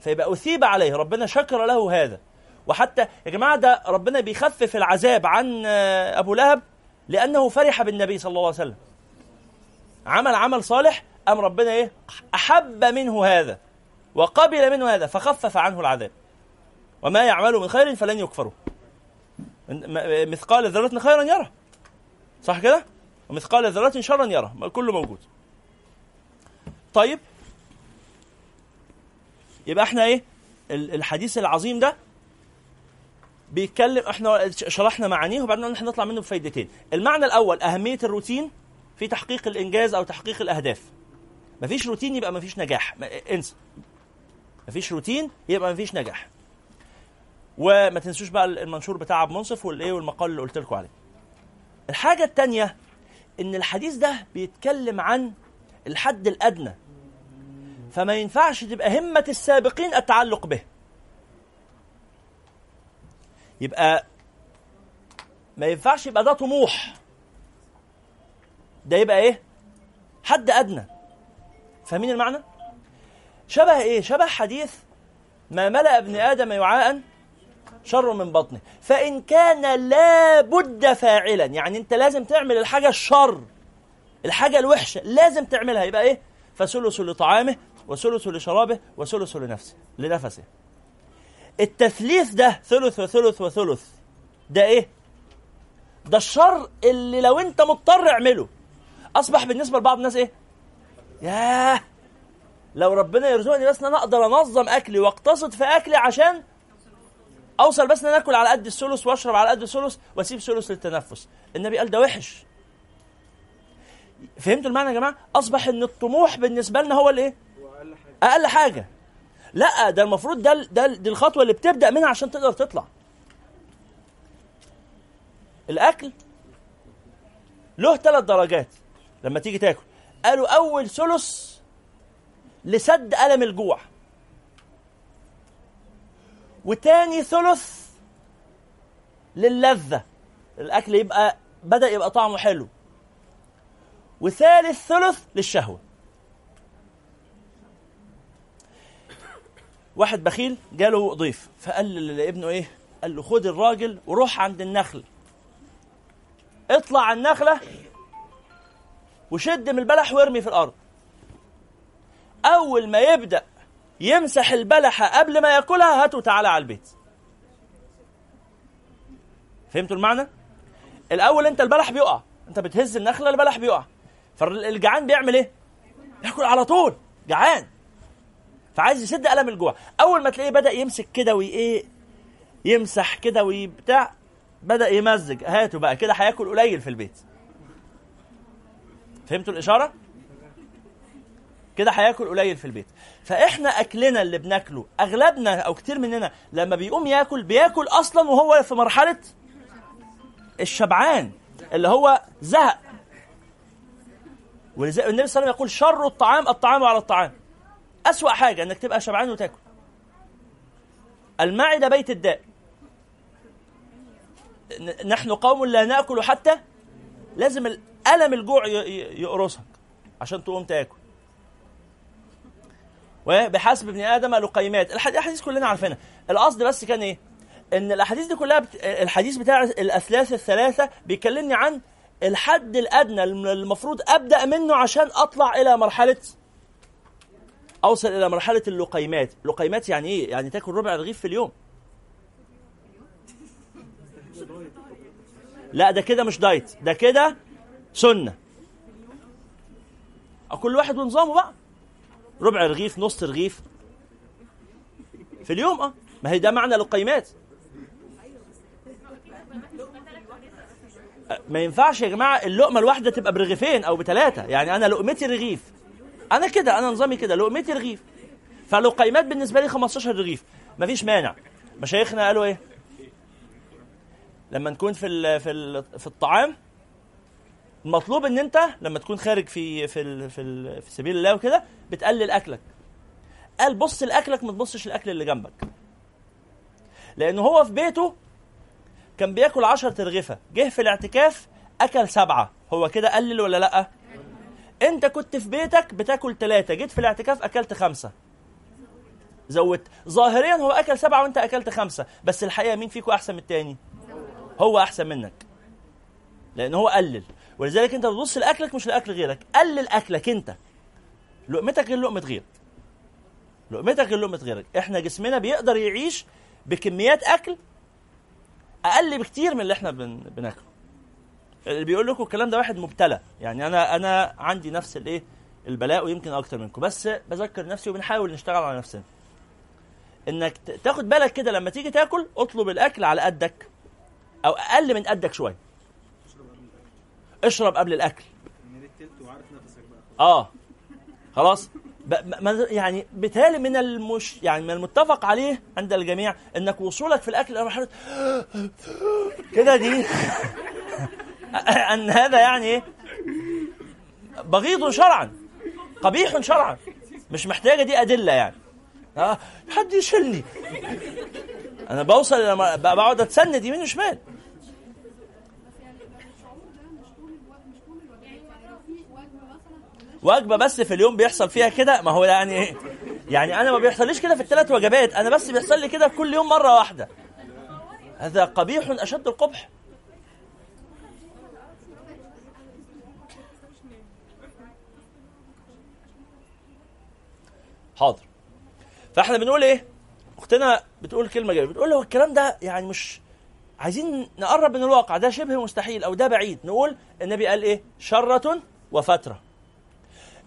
S3: فيبقى أثيب عليه. ربنا شكر له هذا. وحتى يا جماعة ده ربنا بيخفف العذاب عن أبو لهب لأنه فرح بالنبي صلى الله عليه وسلم. عمل عمل صالح أم ربنا إيه؟ أحب منه هذا. وقبل منه هذا فخفف عنه العذاب. وما يعمل من خير فلن يكفره. مثقال ذرة خيرا يره. صح كده؟ ومثقال ذرة شرا يره. كله موجود. طيب. يبقى إحنا إيه؟ ال- الحديث العظيم ده بيتكلم إحنا شرحنا معانيه وبعدين قلنا إحنا نطلع منه بفايدتين. المعنى الأول أهمية الروتين في تحقيق الإنجاز أو تحقيق الأهداف. مفيش روتين يبقى مفيش نجاح. إنسى. مفيش روتين يبقى مفيش نجاح. وما تنسوش بقى المنشور بتاع عبد منصف والايه والمقال اللي قلت لكم عليه. الحاجة الثانية إن الحديث ده بيتكلم عن الحد الأدنى. فما ينفعش تبقى همة السابقين التعلق به. يبقى ما ينفعش يبقى ده طموح. ده يبقى إيه؟ حد أدنى. فاهمين المعنى؟ شبه إيه؟ شبه حديث ما ملأ ابن آدم وعاء شر من بطنه. فإن كان لابد فاعلا يعني أنت لازم تعمل الحاجة الشر الحاجة الوحشة لازم تعملها. يبقى إيه؟ فثلث لطعامه وثلث لشرابه وثلث لنفسه لنفسه. التثليث ده ثلث وثلث وثلث. ده إيه؟ ده الشر اللي لو أنت مضطر اعمله. أصبح بالنسبة لبعض الناس إيه؟ ياه! لو ربنا يرزقني بس إن أنا أقدر أنظم أكلي وأقتصد في أكلي عشان أوصل بس إن أنا آكل على قد الثلث وأشرب على قد الثلث وأسيب ثلث للتنفس. النبي قال ده وحش. فهمتوا المعنى يا جماعة؟ أصبح إن الطموح بالنسبة لنا هو
S5: الإيه؟
S3: أقل حاجة. لا ده المفروض ده ده دي الخطوة اللي بتبدأ منها عشان تقدر تطلع. الأكل له ثلاث درجات لما تيجي تاكل. قالوا أول ثلث لسد ألم الجوع. وتاني ثلث للذة. الأكل يبقى بدأ يبقى طعمه حلو. وثالث ثلث للشهوة. واحد بخيل جاله ضيف فقال لابنه إيه؟ قال له خد الراجل وروح عند النخل اطلع على النخلة وشد من البلح وارمي في الأرض. أول ما يبدأ يمسح البلحة قبل ما يأكلها هاته تعالى على البيت. فهمتوا المعنى؟ الأول أنت البلح بيقع. أنت بتهز النخلة البلح بيقع. فالجعان بيعمل إيه؟ يأكل على طول. جعان. فعايز يسد ألم الجوع. أول ما تلاقيه بدأ يمسك كده وإيه يمسح كده وبتاع بدأ يمزج. هاته بقى كده هيأكل قليل في البيت. فهمتوا الإشارة؟ كده هياكل قليل في البيت. فإحنا أكلنا اللي بناكله أغلبنا أو كتير مننا لما بيقوم ياكل بياكل أصلا وهو في مرحلة الشبعان اللي هو زهق. ولذلك النبي صلى الله عليه وسلم يقول شر الطعام الطعام على الطعام. أسوأ حاجة إنك تبقى شبعان وتاكل. المعدة بيت الداء. نحن قوم لا نأكل حتى لازم الم الجوع يقرصك عشان تقوم تاكل. وبحسب ابن آدم لقيمات الأحاديث كلنا عارفينها. القصد بس كان إيه؟ إن الأحاديث دي كلها بت... الحديث بتاع الأثلاث الثلاثة بيكلمني عن الحد الأدنى الم- المفروض أبدأ منه عشان أطلع إلى مرحلة أوصل إلى مرحلة اللقيمات. لقيمات يعني إيه؟ يعني تاكل ربع رغيف في اليوم. لا ده كده مش دايت ده كده سنة. كل واحد ونظامه بقى. ربع رغيف نص رغيف. في اليوم آه. ما هي ده معنى لقيمات أه، ما ينفعش يا جماعة اللقمة الواحدة تبقى برغيفين أو بثلاثه يعني أنا لقمتي رغيف. أنا كده أنا نظامي كده لقمتي رغيف. فلقيمات بالنسبة لي 15 رغيف. مفيش مانع. مشايخنا قالوا إيه؟ لما نكون في ال في ال في الطعام المطلوب إن أنت لما تكون خارج في في في, في سبيل الله وكده بتقلل أكلك. قال بص لأكلك ما تبصش الاكل اللي جنبك. لأن هو في بيته كان بياكل 10 ترغفه جه في الاعتكاف أكل سبعة. هو كده قلل ولا لأ؟ أنت كنت في بيتك بتاكل ثلاثة جيت في الاعتكاف أكلت خمسة. زودت. ظاهريا هو أكل سبعة وأنت أكلت خمسة. بس الحقيقة مين فيكم أحسن من التاني؟ هو أحسن منك. لأن هو قلل. ولذلك انت بتبص لأكلك مش لأكل غيرك. قلل أكلك انت. لقمتك غير لقمة غيرك. لقمتك غير لقمة غيرك. إحنا جسمنا بيقدر يعيش بكميات أكل أقل بكتير من اللي إحنا بن... بناكله. اللي بيقول لكم الكلام ده واحد مبتلى. يعني أنا أنا عندي نفس الإيه؟ البلاء ويمكن أكتر منكم. بس بذكر نفسي وبنحاول نشتغل على نفسنا. إنك تاخد بالك كده لما تيجي تاكل اطلب الأكل على قدك أو أقل من قدك شوية. اشرب قبل
S5: الأكل.
S3: آه. خلاص. يعني بالتالي من المش يعني من المتفق عليه عند الجميع إنك وصولك في الأكل إلى مرحله كده دي. أن هذا يعني بغيض شرعا قبيح شرعا مش محتاجة دي أدلة يعني. آه حد يشيلني. أنا بوصل لما بقعد أتسند يمين وشمال. وجبة بس في اليوم بيحصل فيها كده؟ ما هو يعني إيه؟ يعني أنا ما بيحصليش كده في الثلاث وجبات أنا بس بيحصل لي كده كل يوم مرة واحدة. هذا قبيح أشد القبح. حاضر. فإحنا بنقول إيه؟ أختنا بتقول كلمة جميلة بتقول هو الكلام ده يعني مش عايزين نقرب من الواقع ده شبه مستحيل أو ده بعيد. نقول النبي قال إيه؟ شرة وفترة.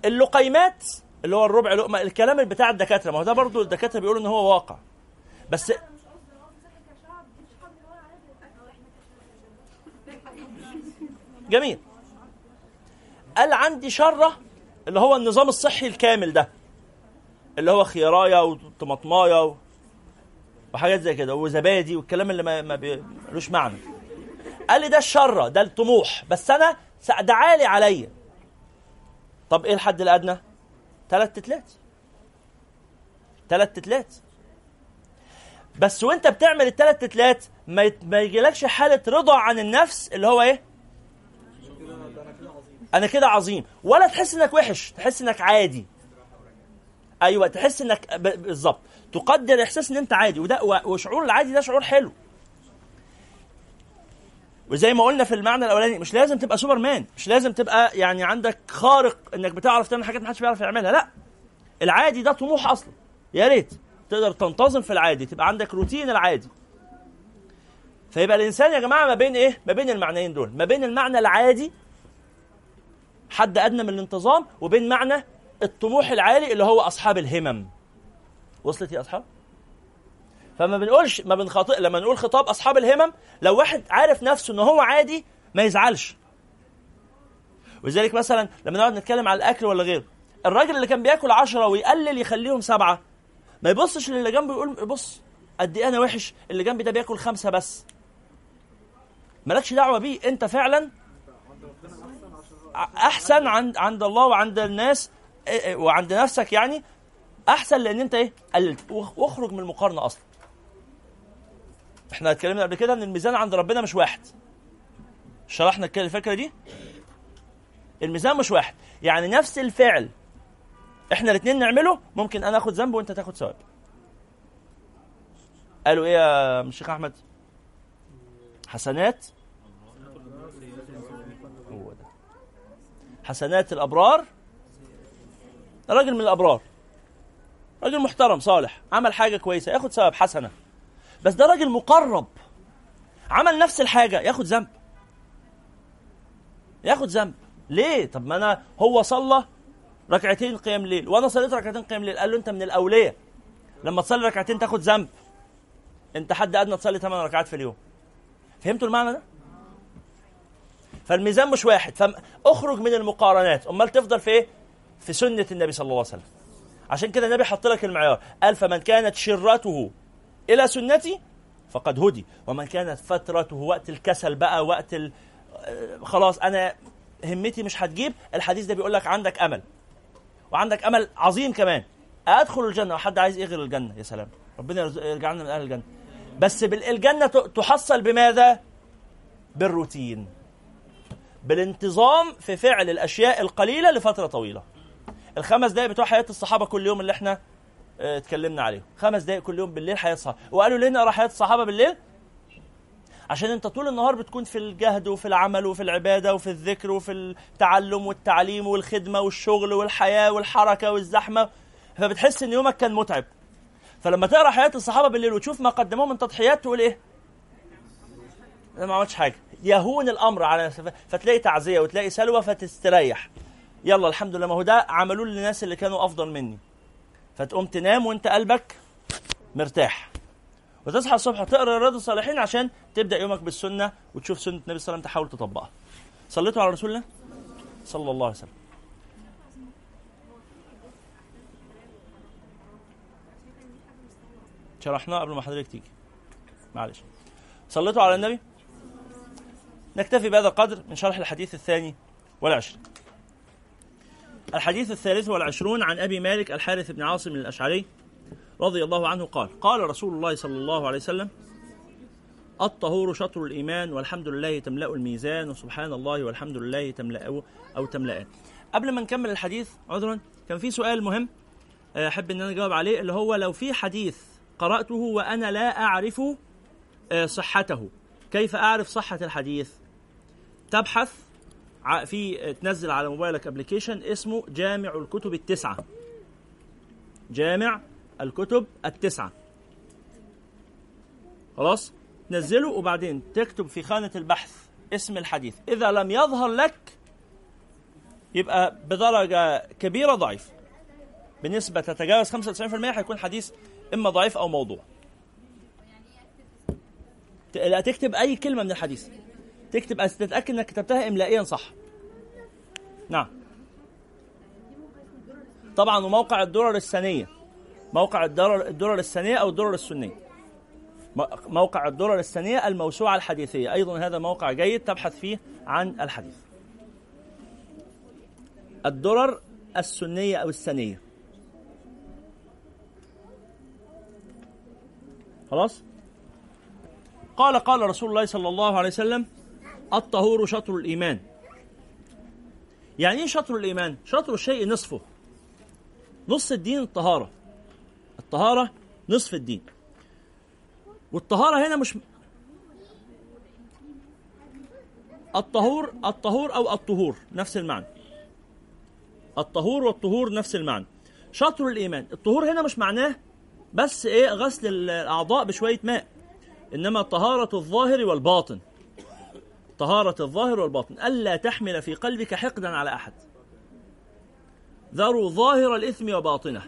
S3: اللقيمات اللي هو الربع لقمة الكلام بتاع الدكاترة ما هو ده برضه الدكاترة بيقولوا إن هو واقع. بس جميل. قال عندي شرة اللي هو النظام الصحي الكامل ده اللي هو خيرايا وطماطمايه وحاجات زي كده وزبادي والكلام اللي ما, ملوش معنى. قال لي ده الشرة ده الطموح. بس أنا ده عالي عليا. طب إيه الحد الأدنى؟ ثلاث تتلات. ثلاث تتلات. بس وأنت بتعمل الثلاث تتلات ما, ما يجيلكش حالة رضا عن النفس اللي هو إيه؟ أنا كده عظيم. ولا تحس إنك وحش تحس إنك عادي. أيوه تحس إنك بالظبط. تقدر إحساس إن أنت عادي. وده وشعور العادي ده شعور حلو. وزي ما قلنا في المعنى الأولاني مش لازم تبقى سوبر مان مش لازم تبقى يعني عندك خارق إنك بتعرف تعمل حاجات محدش بيعرف يعملها لأ. العادي ده طموح أصلا. يا ريت تقدر تنتظم في العادي تبقى عندك روتين العادي. فيبقى الإنسان يا جماعة ما بين إيه؟ ما بين المعنيين دول. ما بين المعنى العادي حد أدنى من الانتظام وبين معنى الطموح العالي اللي هو أصحاب الهمم. وصلت يا أصحاب؟ فما بنقولش ما بنخاطئ لما نقول خطاب أصحاب الهمم لو واحد عارف نفسه إن هو عادي ما يزعلش. ولذلك مثلا لما نقعد نتكلم على الأكل ولا غيره الراجل اللي كان بياكل عشرة ويقلل يخليهم سبعة ما يبصش للي جنبه يقول بص قد إيه أنا وحش اللي جنبي ده بياكل خمسة بس. مالكش دعوة بيه أنت فعلا أحسن عند عند الله وعند الناس إيه إيه، وعند نفسك يعني أحسن لأن أنت إيه قللت. واخ- وأخرج من المقارنة أصلا. إحنا اتكلمنا قبل كده ان الميزان عند ربنا مش واحد. شرحنا الفكرة دي؟ الميزان مش واحد. يعني نفس الفعل إحنا الاثنين نعمله ممكن أنا آخد ذنب وانت تاخد ثواب. قالوا إيه يا الشيخ أحمد؟ حسنات هو ده. حسنات الأبرار. راجل من الأبرار. راجل محترم صالح عمل حاجة كويسة ياخد ثواب حسنة. بس ده راجل مقرب. عمل نفس الحاجة. ياخد ذنب. ياخد ذنب. ليه؟ طب ما أنا هو صلى ركعتين قيام ليل. وأنا صليت ركعتين قيام ليل. قال له أنت من الأولياء. لما تصلي ركعتين تاخد ذنب. أنت حد أدنى تصلي 8 ركعات في اليوم. فهمتوا المعنى ده؟ فالميزان مش واحد. فاخرج من المقارنات. أمال تفضل في إيه؟ في سنة النبي صلى الله عليه وسلم. عشان كده النبي حط لك المعيار. قال فمن كانت شرته إلى سنتي فقد هدي. ومن كانت فترته وقت الكسل بقى وقت. آه، خلاص أنا همتي مش هتجيب الحديث ده بيقول لك عندك أمل. وعندك أمل عظيم كمان. أدخل الجنة وحد عايز إيه غير الجنة. يا سلام. ربنا يرجعنا من أهل الجنة. بس ت- تحصل بماذا؟ بالروتين. بالانتظام في فعل الأشياء القليلة لفترة طويلة. الخمس دقائق بتوع حياة الصحابة كل يوم اللي إحنا اتكلمنا عليهم. خمس دقائق كل يوم بالليل حياه الصحابه وقالوا ليه نقرا حياه الصحابه بالليل؟ عشان انت طول النهار بتكون في الجهد وفي العمل وفي العبادة وفي الذكر وفي التعلم والتعليم والخدمة والشغل والحياة والحركة والزحمة. فبتحس إن يومك كان متعب. فلما تقرأ حياة الصحابة بالليل وتشوف ما قدموه من تضحيات تقول إيه؟ أنا ما عملتش حاجة. يهون الأمر على فتلاقي تعزية وتلاقي سلوى فتستريح. يلا الحمد لله. ما هو ده عملوه للناس اللي كانوا أفضل مني. فتقوم تنام وانت قلبك مرتاح. وتصحى الصبح تقرا رياض الصالحين عشان تبدأ يومك بالسنة وتشوف سنة النبي صلى الله عليه وسلم تحاول تطبقها. صليتوا على رسول الله؟ صلى الله عليه وسلم. شرحناه قبل ما حضرتك تيجي. معلش. صليتوا على النبي؟ نكتفي بهذا القدر من شرح الحديث الثاني والعشرين. الحديث الثالث والعشرون عن أبي مالك الحارث بن عاصم الأشعري رضي الله عنه قال قال رسول الله صلى الله عليه وسلم الطهور شطر الإيمان والحمد لله تملأ الميزان وسبحان الله والحمد لله تملأ أو تملأان. قبل ما نكمل الحديث عذرا كان في سؤال مهم آه، أحب أن أنا أجاوب عليه اللي هو لو في حديث قرأته وأنا لا أعرف آه، صحته كيف أعرف صحة الحديث؟ تبحث في تنزل على موبايلك ابلكيشن اسمه جامع الكتب التسعة. جامع الكتب التسعة. خلاص؟ تنزله وبعدين تكتب في خانة البحث اسم الحديث. إذا لم يظهر لك يبقى بدرجة كبيرة ضعيف. بنسبة تتجاوز 95% هيكون حديث إما ضعيف أو موضوع. لا تكتب أي كلمة من الحديث. تكتب بس تتأكد إنك كتبتها املائيا صح. نعم. طبعا وموقع الدرر السنية. موقع الدرر الدرر السنية أو الدرر السنيه موقع الدرر السنية الموسوعة الحديثية. أيضا هذا موقع جيد تبحث فيه عن الحديث. الدرر السنية أو السنية. خلاص؟ قال قال رسول الله صلى الله عليه وسلم الطهور شطر الإيمان. يعني إيه شطر الإيمان؟ شطر الشيء نصفه. نص الدين الطهارة. الطهارة نصف الدين. والطهارة هنا مش الطهور الطهور أو الطهور نفس المعنى. الطهور والطهور نفس المعنى. شطر الإيمان. الطهور هنا مش معناه بس إيه؟ غسل الأعضاء بشوية ماء. إنما طهارة الظاهر والباطن. طهارة الظاهر والباطن. ألا تحمل في قلبك حقدا على أحد. ذروا ظاهر الإثم وباطنه.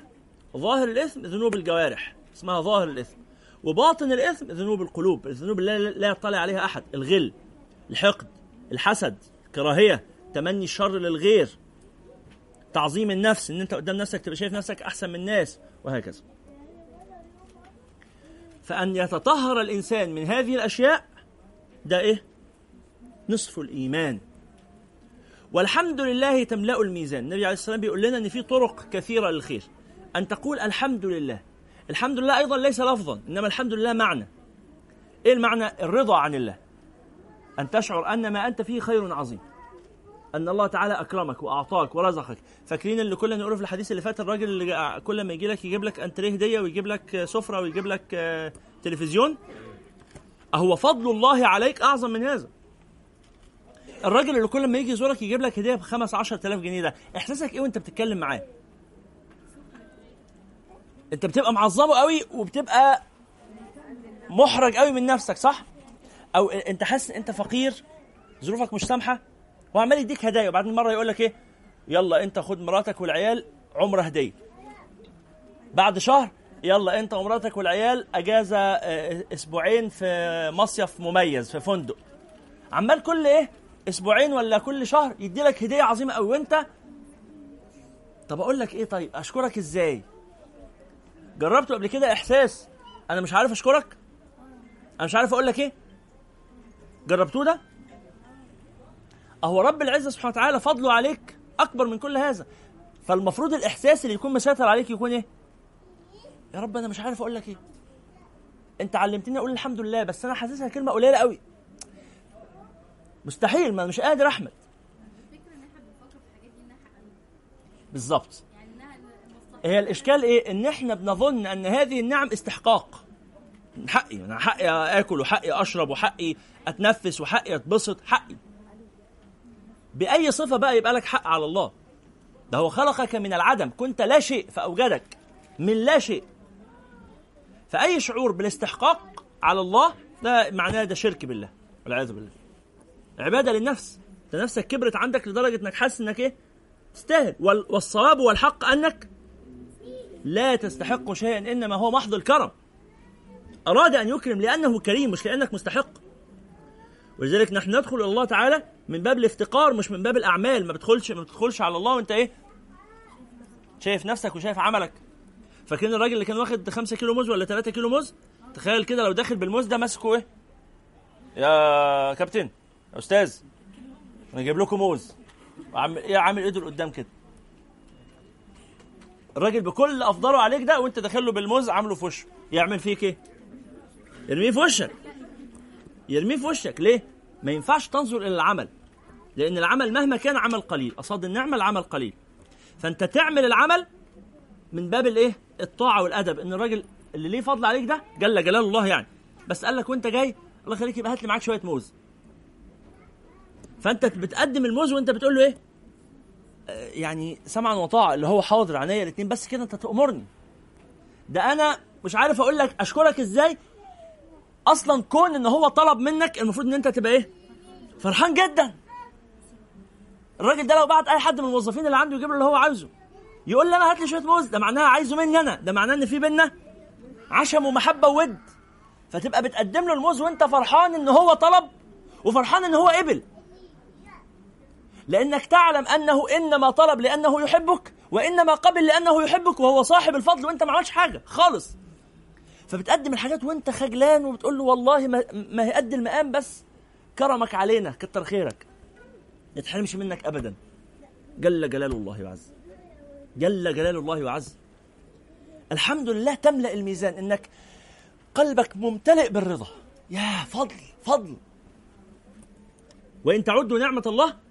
S3: ظاهر الإثم ذنوب الجوارح اسمها ظاهر الإثم. وباطن الإثم ذنوب القلوب الذنوب اللي لا يطلع عليها أحد. الغل الحقد الحسد الكراهيه تمني الشر للغير تعظيم النفس إن أنت قدام نفسك تبقى شايف نفسك أحسن من الناس وهكذا. فأن يتطهر الإنسان من هذه الأشياء ده إيه؟ نصف الإيمان. والحمد لله تملأ الميزان. النبي عليه الصلاة والسلام بيقول لنا إن في طرق كثيرة للخير. أن تقول الحمد لله. الحمد لله أيضا ليس لفظا إنما الحمد لله معنى. إيه المعنى؟ الرضا عن الله. أن تشعر أن ما أنت فيه خير عظيم. أن الله تعالى أكرمك وأعطاك ورزقك. فاكرين اللي كنا نقوله في الحديث اللي فات؟ الراجل اللي كل ما يجي لك يجيب لك انتريه هديه ويجيب لك سفرة ويجيب لك آه، تلفزيون. أهو فضل الله عليك أعظم من هذا. الراجل اللي كل ما يجي يزورك يجيب لك هدية ب 5 10000 جنيه ده. إحساسك إيه وأنت بتتكلم معاه؟ أنت بتبقى معظمه قوي وبتبقى محرج قوي من نفسك صح؟ أو أنت حاسس إن أنت فقير ظروفك مش سامحة وعمال يديك هدايا وبعدين مرة يقول لك إيه؟ يلا أنت خد مراتك والعيال عمرة هدية. بعد شهر يلا أنت ومراتك والعيال أجازة آه، أسبوعين في مصيف مميز في فندق. عمال كل إيه؟ أسبوعين ولا كل شهر يدي لك هدية عظيمة قوي وأنت؟ طب أقول لك إيه طيب؟ أشكرك إزاي؟ جربته قبل كده؟ إحساس. أنا مش عارف أشكرك. أنا مش عارف أقول لك إيه. جربتوه ده؟ أهو رب العزة سبحانه وتعالى فضله عليك أكبر من كل هذا. فالمفروض الإحساس اللي يكون مسيطر عليك يكون إيه؟ يا رب أنا مش عارف أقول لك إيه. أنت علمتني أقول الحمد لله بس أنا حاسسها كلمة قليلة قوي مستحيل ما مش قادر
S6: أحمد.
S3: بالظبط.
S6: يعني
S3: هي الإشكال إيه؟ إن إحنا بنظن إن هذه النعم استحقاق. حقي أنا حقي آكل وحقي أشرب وحقي أتنفس وحقي أتبسط حقي. بأي صفة بقى يبقى لك حق على الله؟ ده هو خلقك من العدم. كنت لا شيء فأوجدك. من لا شيء. فأي شعور بالاستحقاق على الله ده معناه ده شرك بالله والعياذ بالله. عبادة للنفس. انت نفسك كبرت عندك لدرجة إنك حاسس إنك إيه؟ تستاهل. وال- والصواب والحق أنك لا تستحق شيئا إنما هو محض الكرم. أراد أن يكرم لأنه كريم مش لأنك مستحق. ولذلك نحن ندخل إلى الله تعالى من باب الافتقار مش من باب الأعمال. ما بتدخلش ما بتدخلش على الله وأنت إيه؟ شايف نفسك وشايف عملك. فاكرين الراجل اللي كان واخد 5 كيلو موز ولا 3 كيلو موز؟ تخيل كده لو داخل بالموز ده ماسكه إيه؟ يا كابتن. يا أستاذ أنا جايب لكم موز. وعامل إيه عامل إيده لقدام كده. الراجل بكل أفضله عليك ده وأنت داخل له بالموز عامله في وشه. يعمل فيك إيه؟ يرميه في وشك. يرميه في وشك. ليه؟ ما ينفعش تنظر إلى العمل لأن العمل مهما كان عمل قليل قصاد النعمة العمل قليل. فأنت تعمل العمل من باب الإيه؟ الطاعة والأدب. إن الراجل اللي ليه فضل عليك ده جل جلال الله يعني. بس قال لك وأنت جاي الله يخليك يبقى هات لي معاك شوية موز. فانت بتقدم الموز وانت بتقول له إيه؟ آه، يعني سمعا وطاعه اللي هو حاضر عينيا الاثنين بس كده انت تأمرني. ده أنا مش عارف أقول لك أشكرك إزاي؟ أصلا كون إن هو طلب منك المفروض إن أنت تبقى إيه؟ فرحان جدا. الراجل ده لو بعت أي حد من الموظفين اللي عنده يجيب له اللي هو عاوزه. يقول لي أنا هات لي شوية موز ده معناها عايزه مني أنا. ده معناه إن في بينا عشم ومحبة وود. فتبقى بتقدم له الموز وأنت فرحان إن هو طلب وفرحان إن هو قبل. لأنك تعلم أنه إنما طلب لأنه يحبك وإنما قبل لأنه يحبك وهو صاحب الفضل وأنت ما عملتش حاجة خالص. فبتقدم الحاجات وأنت خجلان وبتقول له والله ما, ما هي قد المقام بس كرمك علينا كتر خيرك. ما تحرمش منك ابدا. جل جلال الله وعز. جل جلال الله وعز. الحمد لله تملأ الميزان إنك قلبك ممتلئ بالرضا. يا فضل فضل. وإن تعدوا نعمة الله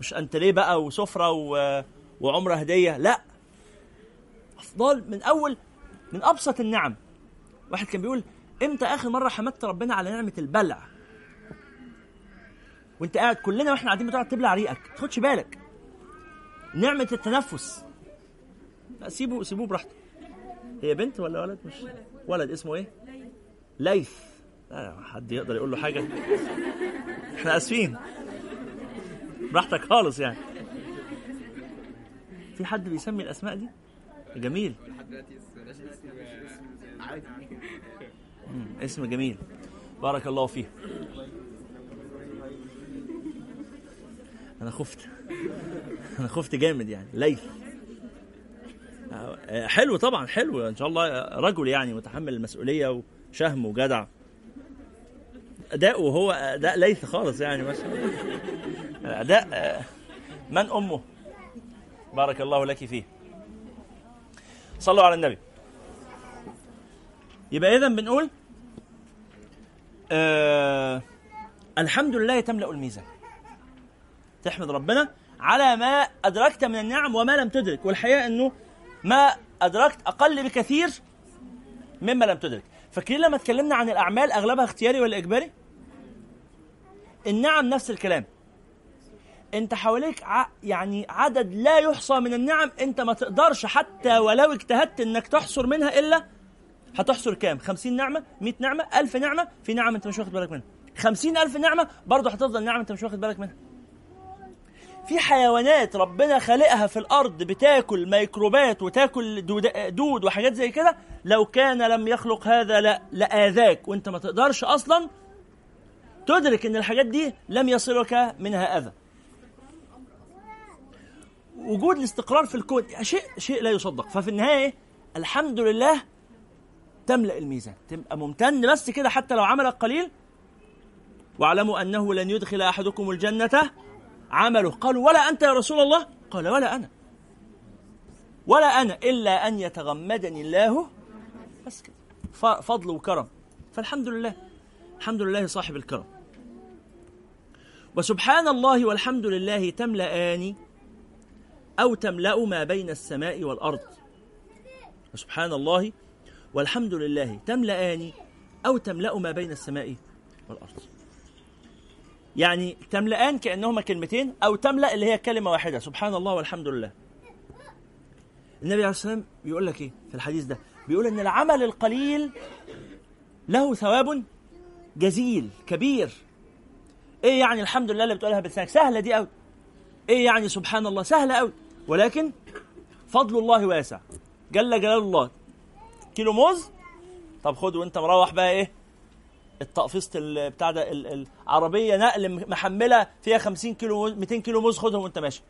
S3: مش انت ليه بقى وسفرة و... وعمرة هدية؟ لا. أفضل من أول من أبسط النعم. واحد كان بيقول إمتى آخر مرة حمدت ربنا على نعمة البلع؟ وأنت قاعد كلنا وإحنا قاعدين بتقعد تبلع ريقك. ما تاخدش بالك. نعمة التنفس. لا سيبه سيبوه براحته. هي بنت ولا ولد؟ مش. ولد. اسمه إيه؟ ليث. لا حد يقدر يقول له حاجة. إحنا آسفين. براحتك خالص يعني. في حد بيسمي الأسماء دي؟ جميل.
S4: اسم
S3: جميل. بارك الله فيه أنا خفت. أنا خفت جامد يعني. ليث آه، حلو طبعا حلو. إن شاء الله رجل يعني متحمل المسؤولية وشهم وجدع. اداؤه هو أداء ليث خالص يعني ما شاء الله اداء من أمه؟ بارك الله لك فيه. صلوا على النبي. يبقى اذا بنقول آه الحمد لله تملأ الميزان. تحمد ربنا على ما أدركت من النعم وما لم تدرك والحقيقة إنه ما أدركت أقل بكثير مما لم تدرك. فاكرين لما اتكلمنا عن الأعمال أغلبها اختياري ولا إجباري؟ النعم نفس الكلام. إنت حواليك ع... يعني عدد لا يحصى من النعم إنت ما تقدرش حتى ولو اجتهدت إنك تحصر منها إلا هتحصر كام؟ 50 نعمة 100 نعمة 1000 نعمة في نعم أنت مش واخد بالك منها. 50000 نعمة برضه هتفضل نعمة أنت مش واخد بالك منها. في حيوانات ربنا خالقها في الأرض بتاكل ميكروبات وتاكل دود, وحاجات زي كده لو كان لم يخلق هذا لا لآذاك. وانت ما تقدرش أصلا تدرك إن الحاجات دي لم يصلك منها أذى. وجود الاستقرار في الكون شيء شيء لا يصدق. ففي النهاية؟ الحمد لله تملأ الميزان. تبقى ممتن بس كده حتى لو عملك قليل. واعلموا أنه لن يدخل أحدكم الجنة عمله. قالوا ولا أنت يا رسول الله؟ قال ولا أنا. ولا أنا إلا أن يتغمدني الله. بس كده. فضل وكرم. فالحمد لله. الحمد لله صاحب الكرم. وسبحان الله والحمد لله تملأان أو تملأ ما بين السماء والأرض. وسبحان الله والحمد لله تملأان أو تملأ ما بين السماء والأرض. يعني تملأان كأنهما كلمتين أو تملأ اللي هي كلمة واحدة. سبحان الله والحمد لله. النبي عليه الصلاة والسلام بيقول لك إيه في الحديث ده؟ بيقول إن العمل القليل له ثواب جزيل كبير. إيه يعني الحمد لله اللي بتقولها بلسانك؟ سهلة دي قوي إيه يعني سبحان الله؟ سهلة قوي ولكن فضل الله واسع. جل جلال الله. كيلو موز؟ طب خد وانت مروح بقى إيه؟ التقفيصة ال- بتاع ده ال- العربيه نقل محملة فيها 50 كيلو موز 200 كيلو موز خدهم وانت ماشي.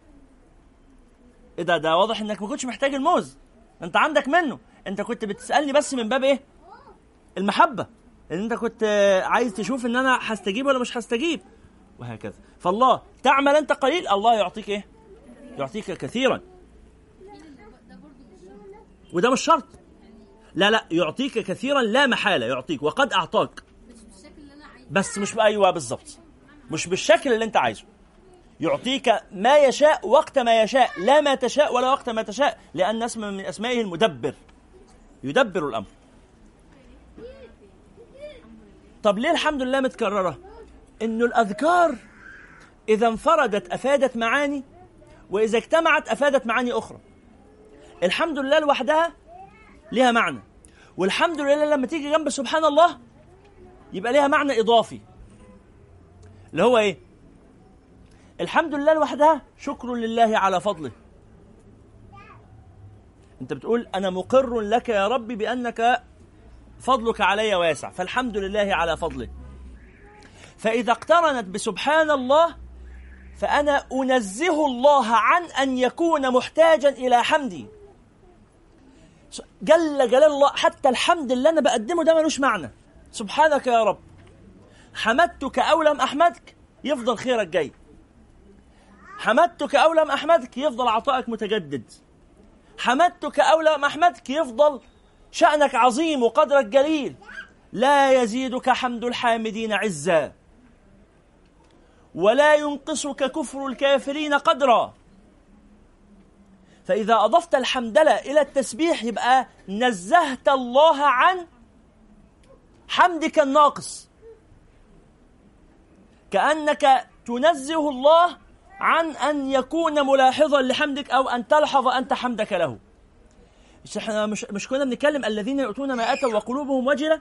S3: إيه ده؟ ده واضح انك ما كنتش محتاج الموز. انت عندك منه. انت كنت بتسألني بس من باب إيه؟ المحبة. ان انت كنت عايز تشوف ان أنا هستجيب ولا مش هستجيب. وهكذا. فالله تعمل انت قليل الله يعطيك إيه؟ يعطيك كثيرا. وده مش شرط. لا لا يعطيك كثيرا لا محالة يعطيك. وقد أعطاك
S6: مش بالشكل اللي أنا عايزه
S3: بس مش أيوه بالظبط مش بالشكل اللي انت عايزه. يعطيك ما يشاء وقت ما يشاء لا ما تشاء ولا وقت ما تشاء لأن اسم من أسمائه المدبر. يدبر الأمر. طب ليه الحمد لله متكررة؟ إنه الأذكار إذا انفردت أفادت معاني وإذا اجتمعت أفادت معاني أخرى. الحمد لله لوحدها ليها معنى. والحمد لله لما تيجي جنب سبحان الله يبقى ليها معنى إضافي. اللي هو إيه؟ الحمد لله لوحدها شكر لله على فضله. أنت بتقول أنا مقر لك يا ربي بأنك فضلك علي واسع فالحمد لله على فضله. فإذا اقترنت بسبحان الله فأنا أنزه الله عن أن يكون محتاجا إلى حمدي. جل جلال الله حتى الحمد اللي أنا بقدمه ده ملوش معنى. سبحانك يا رب. حمدتك أو لم أحمدك يفضل خيرك جاي. حمدتك أو لم أحمدك يفضل عطائك متجدد. حمدتك أو لم أحمدك يفضل شأنك عظيم وقدرك جليل. لا يزيدك حمد الحامدين عزا. ولا ينقصك كفر الكافرين قدرا. فإذا أضفت الحمدلة إلى التسبيح يبقى نزهت الله عن حمدك الناقص. كأنك تنزه الله عن أن يكون ملاحظا لحمدك أو أن تلحظ أنت حمدك له. مش إحنا مش, مش كنا بنتكلم الذين يؤتون ما آتوا وقلوبهم وجلة.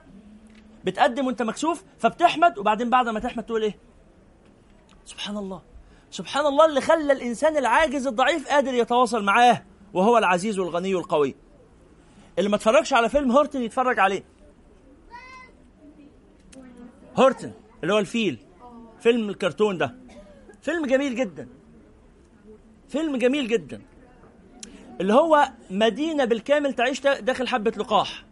S3: بتقدم وأنت مكسوف فبتحمد وبعدين بعد ما تحمد تقول إيه؟ سبحان الله سبحان الله اللي خلى الإنسان العاجز الضعيف قادر يتواصل معاه وهو العزيز الغني القوي. اللي ما اتفرجش على فيلم هورتن يتفرج عليه. هورتن اللي هو الفيل. فيلم الكرتون ده. فيلم جميل جدا. فيلم جميل جدا. اللي هو مدينة بالكامل تعيش داخل حبة لقاح.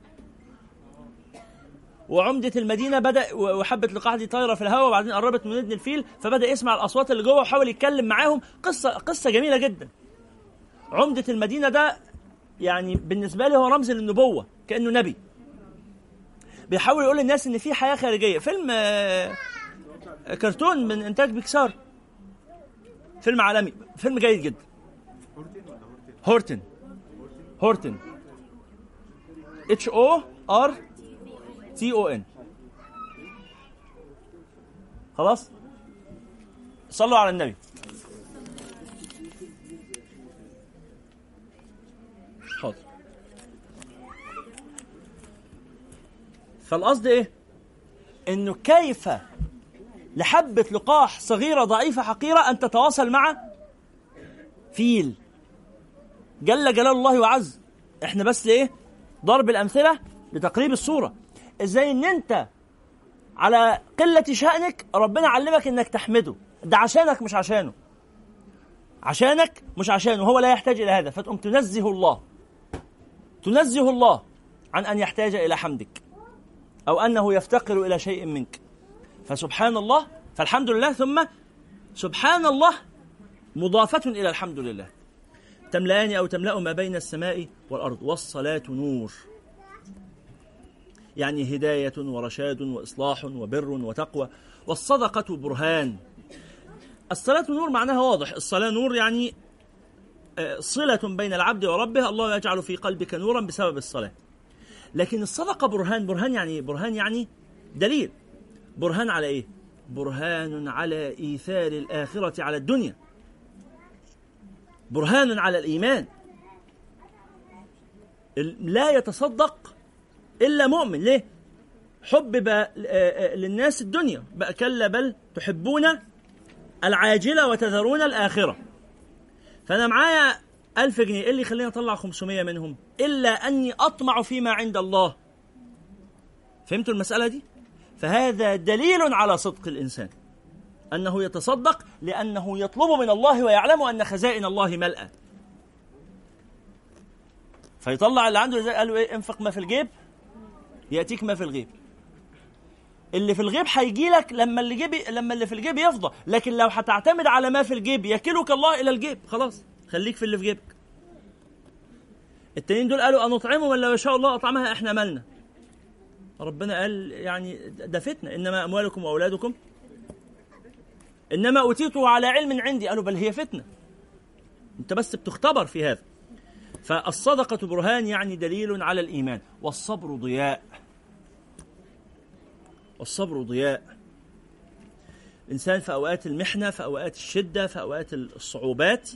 S3: وعمدة المدينة بدأ وحبة لقاح دي طايرة في الهواء وبعدين قربت من ودن الفيل فبدأ يسمع الأصوات اللي جوه وحاول يتكلم معاهم. قصة قصة جميلة جدا. عمدة المدينة ده يعني بالنسبة لي هو رمز للنبوة كأنه نبي. بيحاول يقول للناس إن في حياة خارجية. فيلم آه، كرتون من إنتاج بيكسار. فيلم عالمي. فيلم جيد جدا. هورتن. Horton. H O R T O N خلاص؟ صلوا على النبي. فالقصد إيه؟ إنه كيف لحبة لقاح صغيرة ضعيفة حقيرة أن تتواصل مع فيل. جل جلال الله وعز. إحنا بس إيه ضرب الأمثلة لتقريب الصورة. إزاي إن أنت على قلة شأنك ربنا علمك إنك تحمده. ده عشانك مش عشانه. عشانك مش عشانه. هو لا يحتاج إلى هذا. فتقوم تنزه الله. تنزه الله عن أن يحتاج إلى حمدك. أو أنه يفتقر إلى شيء منك. فسبحان الله فالحمد لله ثم سبحان الله مضافة إلى الحمد لله تملأان أو تملأ ما بين السماء والأرض. والصلاة نور. يعني هداية ورشاد وإصلاح وبر وتقوى. والصدقة برهان. الصلاة نور معناها واضح. الصلاة نور يعني آه، صلة بين العبد وربه. الله يجعل في قلبك نورا بسبب الصلاة. لكن الصدقة برهان برهان يعني برهان يعني دليل. برهان على إيه؟ برهان على إيثار الآخرة على الدنيا. برهان على الإيمان. لا يتصدق إلا مؤمن. ليه؟ حبب آه، آه، للناس الدنيا. بقى كلا بل تحبون العاجلة وتذرون الآخرة. فأنا معايا ألف جنيه. إيه اللي يخليني أطلع 500 منهم؟ إلا أني أطمع فيما عند الله. فهمتوا المسألة دي؟ فهذا دليل على صدق الإنسان. أنه يتصدق لأنه يطلب من الله ويعلم أن خزائن الله ملأى فيطلع اللي عنده زي قالوا إيه؟ انفق ما في الجيب يأتيك ما في الغيب. اللي في الغيب هيجي لك لما اللي جيب لما اللي في الجيب يفضى. لكن لو هتعتمد على ما في الجيب يكلك الله إلى الجيب خلاص. خليك في اللي في جيبك. التانيين دول قالوا أنطعمه من لو يشاء الله أطعمها إحنا مالنا. ربنا قال يعني ده فتنة. إنما أموالكم وأولادكم. إنما اوتيته على علم عندي. قالوا بل هي فتنة. أنت بس بتختبر في هذا. فالصدقة برهان يعني دليل على الإيمان. والصبر ضياء. والصبر ضياء. الانسان في أوقات المحنة في أوقات الشدة في أوقات الصعوبات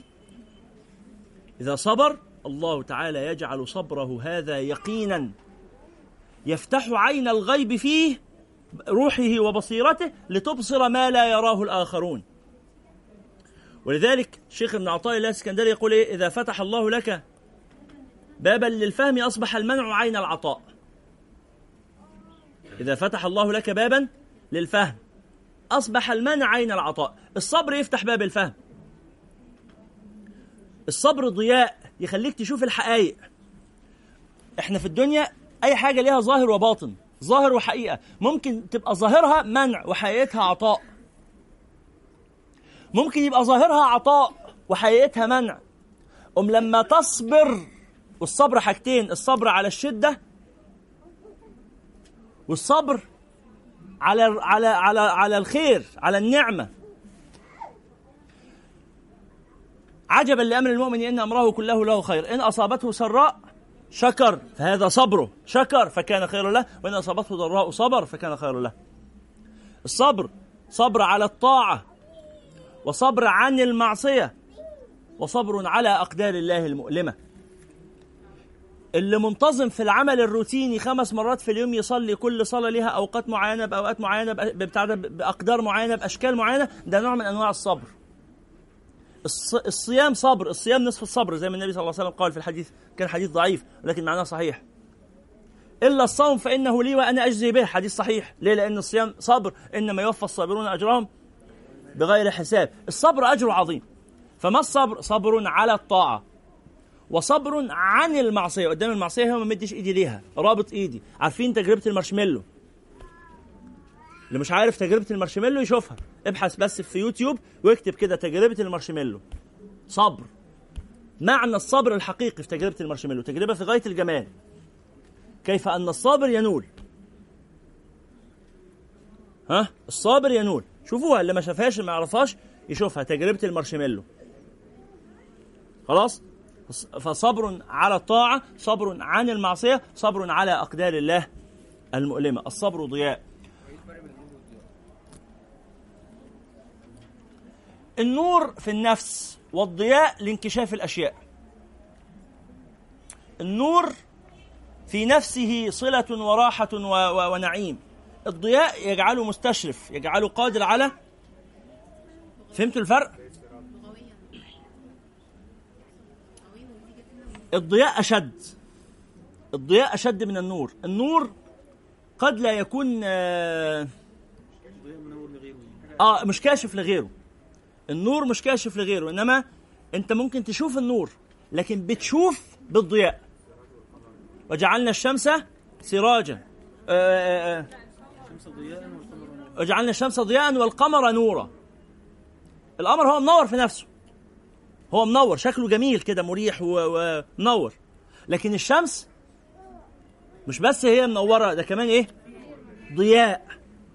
S3: إذا صبر الله تعالى يجعل صبره هذا يقينا. يفتح عين الغيب فيه روحه وبصيرته لتبصر ما لا يراه الآخرون. ولذلك شيخ ابن عطاء الله الإسكندري يقول إيه؟ إذا فتح الله لك بابا للفهم أصبح المنع عين العطاء. إذا فتح الله لك بابا للفهم أصبح المنع عين العطاء. الصبر يفتح باب الفهم. الصبر ضياء يخليك تشوف الحقائق. إحنا في الدنيا أي حاجة ليها ظاهر وباطن ظاهر وحقيقة. ممكن تبقى ظاهرها منع وحقيقتها عطاء. ممكن يبقى ظاهرها عطاء وحقيقتها منع. أم لما تصبر والصبر حاجتين الصبر على الشدة والصبر على على على على الخير على النعمة. عجبا لأمر المؤمن إن أمره كله له خير. إن أصابته سراء شكر فهذا صبره. شكر فكان خيرا له. وإن أصابته ضراء صبر فكان خيرا له. الصبر صبر على الطاعة وصبر عن المعصية وصبر على أقدار الله المؤلمة. اللي منتظم في العمل الروتيني خمس مرات في اليوم يصلي كل صلاة لها أوقات معينة بأوقات معينة بأقدار معينة بأشكال معينة. ده نوع من أنواع الصبر. الص- الصيام صبر الصيام نصف الصبر زي ما النبي صلى الله عليه وسلم قال في الحديث كان حديث ضعيف ولكن معناه صحيح. إلا الصوم فإنه لي وأنا أجزي به حديث صحيح. ليه؟ لأن الصيام صبر إنما يوفى الصابرون أجرهم بغير حساب. الصبر أجر عظيم. فما الصبر؟ صبر على الطاعة. وصبر عن المعصية. قدام المعصية هو ما مديش إيدي ليها. رابط إيدي. عارفين تجربة المارشميلو؟ اللي مش عارف تجربة المارشميلو يشوفها. ابحث بس في يوتيوب واكتب كده تجربة المارشميلو. صبر. معنى الصبر الحقيقي في تجربة المارشميلو. تجربة في غاية الجمال. كيف أن الصابر ينول. ها؟ الصابر ينول. شوفوها اللي ما شافهاش ما يعرفهاش يشوفها. تجربة المارشميلو. خلاص؟ فصبر على الطاعة صبر عن المعصية صبر على أقدار الله المؤلمة. الصبر ضياء. النور في النفس والضياء لانكشاف الأشياء. النور في نفسه صلة وراحة ونعيم. الضياء يجعله مستشرف يجعله قادر على فهمتوا الفرق؟ الضياء أشد. الضياء أشد من النور. النور قد لا يكون آه, آه مش كاشف لغيره. النور مش كاشف لغيره إنما أنت ممكن تشوف النور لكن بتشوف بالضياء. وجعلنا الشمس سراجا. آه آه وجعلنا الشمس ضياء والقمر نورا. القمر هو منور في نفسه. هو منور شكله جميل كده مريح ومنور. لكن الشمس مش بس هي منورة ده كمان إيه؟ ضياء.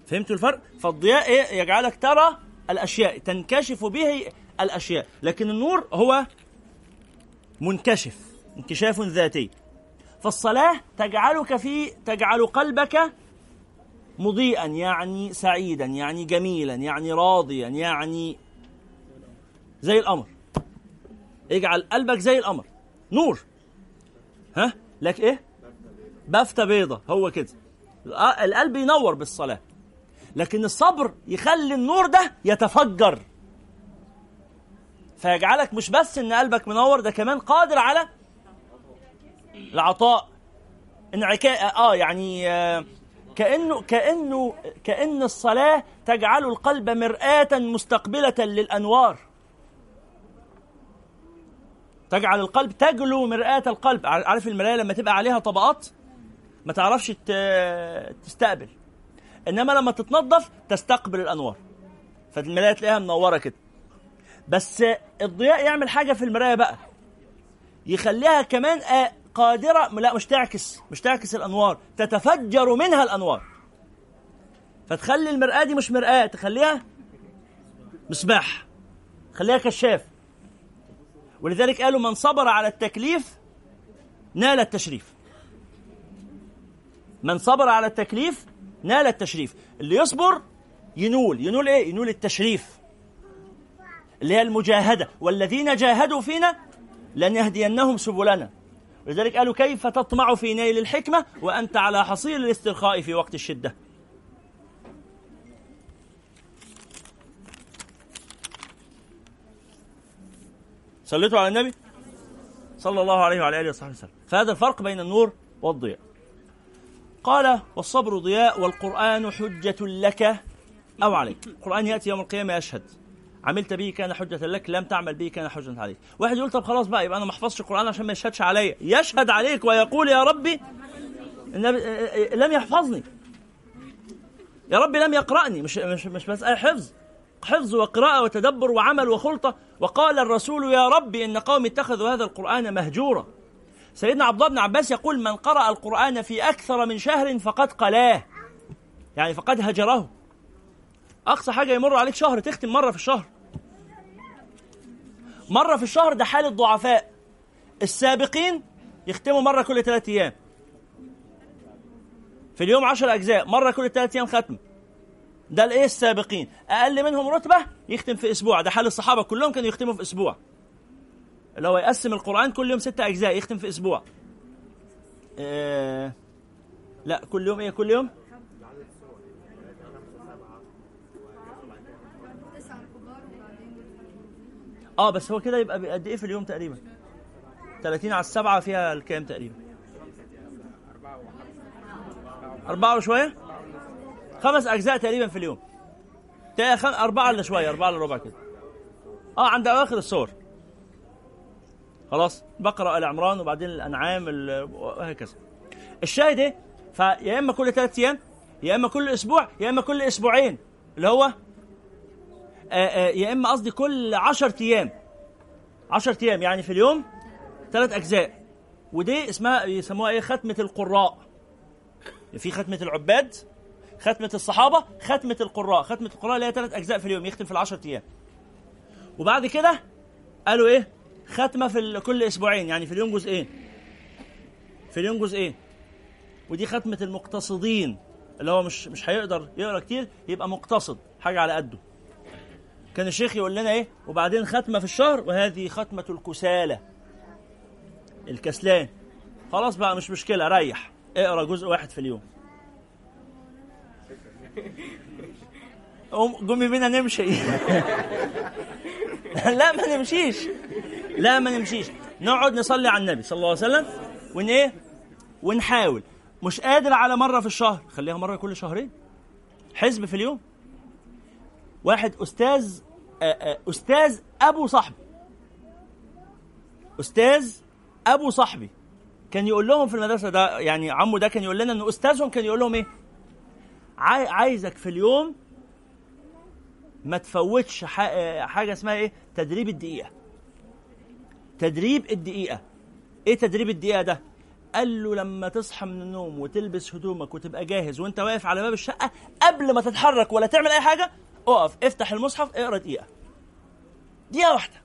S3: فهمتوا الفرق؟ فالضياء إيه؟ يجعلك ترى الأشياء تنكشف به الأشياء. لكن النور هو منكشف انكشاف ذاتي. فالصلاة تجعلك في تجعل قلبك مضيئا يعني سعيدا يعني جميلا يعني راضيا يعني زي القمر. اجعل قلبك زي القمر. نور. ها؟ لك إيه؟ بفتة بيضة. هو كده. القلب ينور بالصلاة. لكن الصبر يخلي النور ده يتفجر. فيجعلك مش بس إن قلبك منور ده كمان قادر على العطاء انعكاء آه يعني آه كأنه كأنه كأن الصلاة تجعل القلب مرآة مستقبلة للأنوار. تجعل القلب تجلو مرآة القلب. عارف المراية لما تبقى عليها طبقات؟ ما تعرفش تستقبل. إنما لما تتنظف تستقبل الأنوار. فالمراية تلاقيها منورة كده. بس الضياء يعمل حاجة في المراية بقى. يخليها كمان قادرة لا مش تعكس مش تعكس الأنوار. تتفجر منها الأنوار. فتخلي المرآة دي مش مرآة تخليها مصباح خليها كشاف. ولذلك قالوا من صبر على التكليف نال التشريف. من صبر على التكليف نال التشريف. اللي يصبر ينول. ينول إيه؟ ينول التشريف. اللي هي المجاهدة. والذين جاهدوا فينا لنهدينهم سبلنا. ولذلك قالوا كيف تطمع في نيل الحكمة وأنت على حصير الاسترخاء في وقت الشدة؟ صليتوا على النبي؟ صلى الله عليه وعلى آله وصحبه وسلم. فهذا الفرق بين النور والضياء. قال والصبر ضياء والقرآن حجة لك. أو عليك. القرآن يأتي يوم القيامة يشهد. عملت به كان حجة لك لم تعمل به كان حجة عليك. واحد يقول طب خلاص بقى يبقى أنا ما احفظش القرآن عشان ما يشهدش عليا. يشهد عليك ويقول يا ربي النبي لم يحفظني. يا ربي لم يقرأني. مش مش مش مسألة حفظ. حفظ وقراءة وتدبر وعمل وخلطة. وقال الرسول يا ربي إن قومي اتخذوا هذا القرآن مهجورا. سيدنا عبد الله بن عباس يقول من قرأ القرآن في أكثر من شهر فقد قلاه. يعني فقد هجره. أقصى حاجة يمر عليك شهر تختم مرة في الشهر. مرة في الشهر ده حال الضعفاء. السابقين يختموا مرة كل ثلاثة أيام. في اليوم عشر أجزاء مرة كل ثلاثة أيام ختم. ده الإيه السابقين؟ أقل منهم رتبة يختم في أسبوع. ده حال الصحابة كلهم كانوا يختموا في أسبوع. اللي هو يقسم القرآن كل يوم ستة أجزاء يختم في أسبوع. آه لا كل يوم إيه؟ كل يوم؟ آه بس هو كده يبقى قد إيه في اليوم تقريبا؟ 30 على السبعة فيها الكام تقريبا؟ أربعة وشوية؟ خمس أجزاء تقريبا في اليوم. أربعة إلا شوية أربعة إلا ربع كده. آه عند أواخر الصور خلاص بقرة آل عمران وبعدين الأنعام ال- وهكذا. الشاهد إيه؟ فيا إما كل ثلاثة أيام يا إما كل أسبوع يا إما كل أسبوعين اللي هو آه، آه، يا إما قصدي كل 10 أيام. 10 أيام يعني في اليوم ثلاث أجزاء. ودي اسمها يسموها إيه؟ ختمة القراء. في ختمة العباد ختمة الصحابة ختمة القراء. ختمة القراء اللي هي ثلاث أجزاء في اليوم يختم في العشر أيام. وبعد كده قالوا إيه؟ ختمة في كل أسبوعين يعني في اليوم جزئين. في اليوم جزئين. ودي ختمة المقتصدين اللي هو مش مش هيقدر يقرأ كتير يبقى مقتصد حاجة على قده. كان الشيخ يقول لنا إيه؟ وبعدين ختمة في الشهر وهذه ختمة الكسالى الكسلان. خلاص بقى مش مشكلة ريح. اقرأ جزء واحد في اليوم. قوم بينا نمشي. لا ما نمشيش. لا ما نمشيش. نقعد نصلي على النبي صلى الله عليه وسلم ون إيه؟ ونحاول. مش قادر على مرة في الشهر. خليها مرة كل شهرين. حزب في اليوم. واحد أستاذ آه، آه، أستاذ أبو صاحبي. أستاذ أبو صاحبي. كان يقول لهم في المدرسة ده يعني عمو ده كان يقول لنا ان أستاذهم كان يقول لهم إيه؟ عاي- عايزك في اليوم ما تفوتش آه، حاجة اسمها إيه؟ تدريب الدقيقة. تدريب الدقيقة. إيه تدريب الدقيقة ده؟ قال له لما تصحى من النوم وتلبس هدومك وتبقى جاهز وأنت واقف على باب الشقة قبل ما تتحرك ولا تعمل أي حاجة اقف افتح المصحف اقرأ دقيقة. دقيقة واحدة.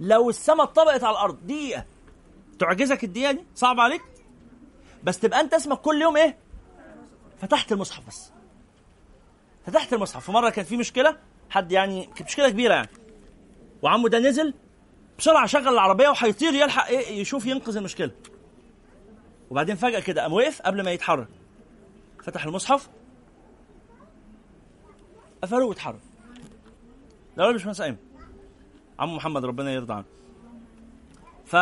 S3: لو السماء اتطبقت على الأرض دقيقة. تعجزك الدقيقة دي؟ صعب عليك؟ بس تبقى أنت اسمك كل يوم إيه؟ فتحت المصحف بس. فتحت المصحف. في مرة كان في مشكلة حد يعني كانت مشكلة كبيرة يعني. وعمه ده نزل بسرعة شغل العربية وهيطير يلحق إيه يشوف ينقذ المشكلة. وبعدين فجأة كده قام وقف قبل ما يتحرك. فتح المصحف. قفله واتحرك. ده مش مهندس أيمن. عمو محمد ربنا يرضى عنه. ف...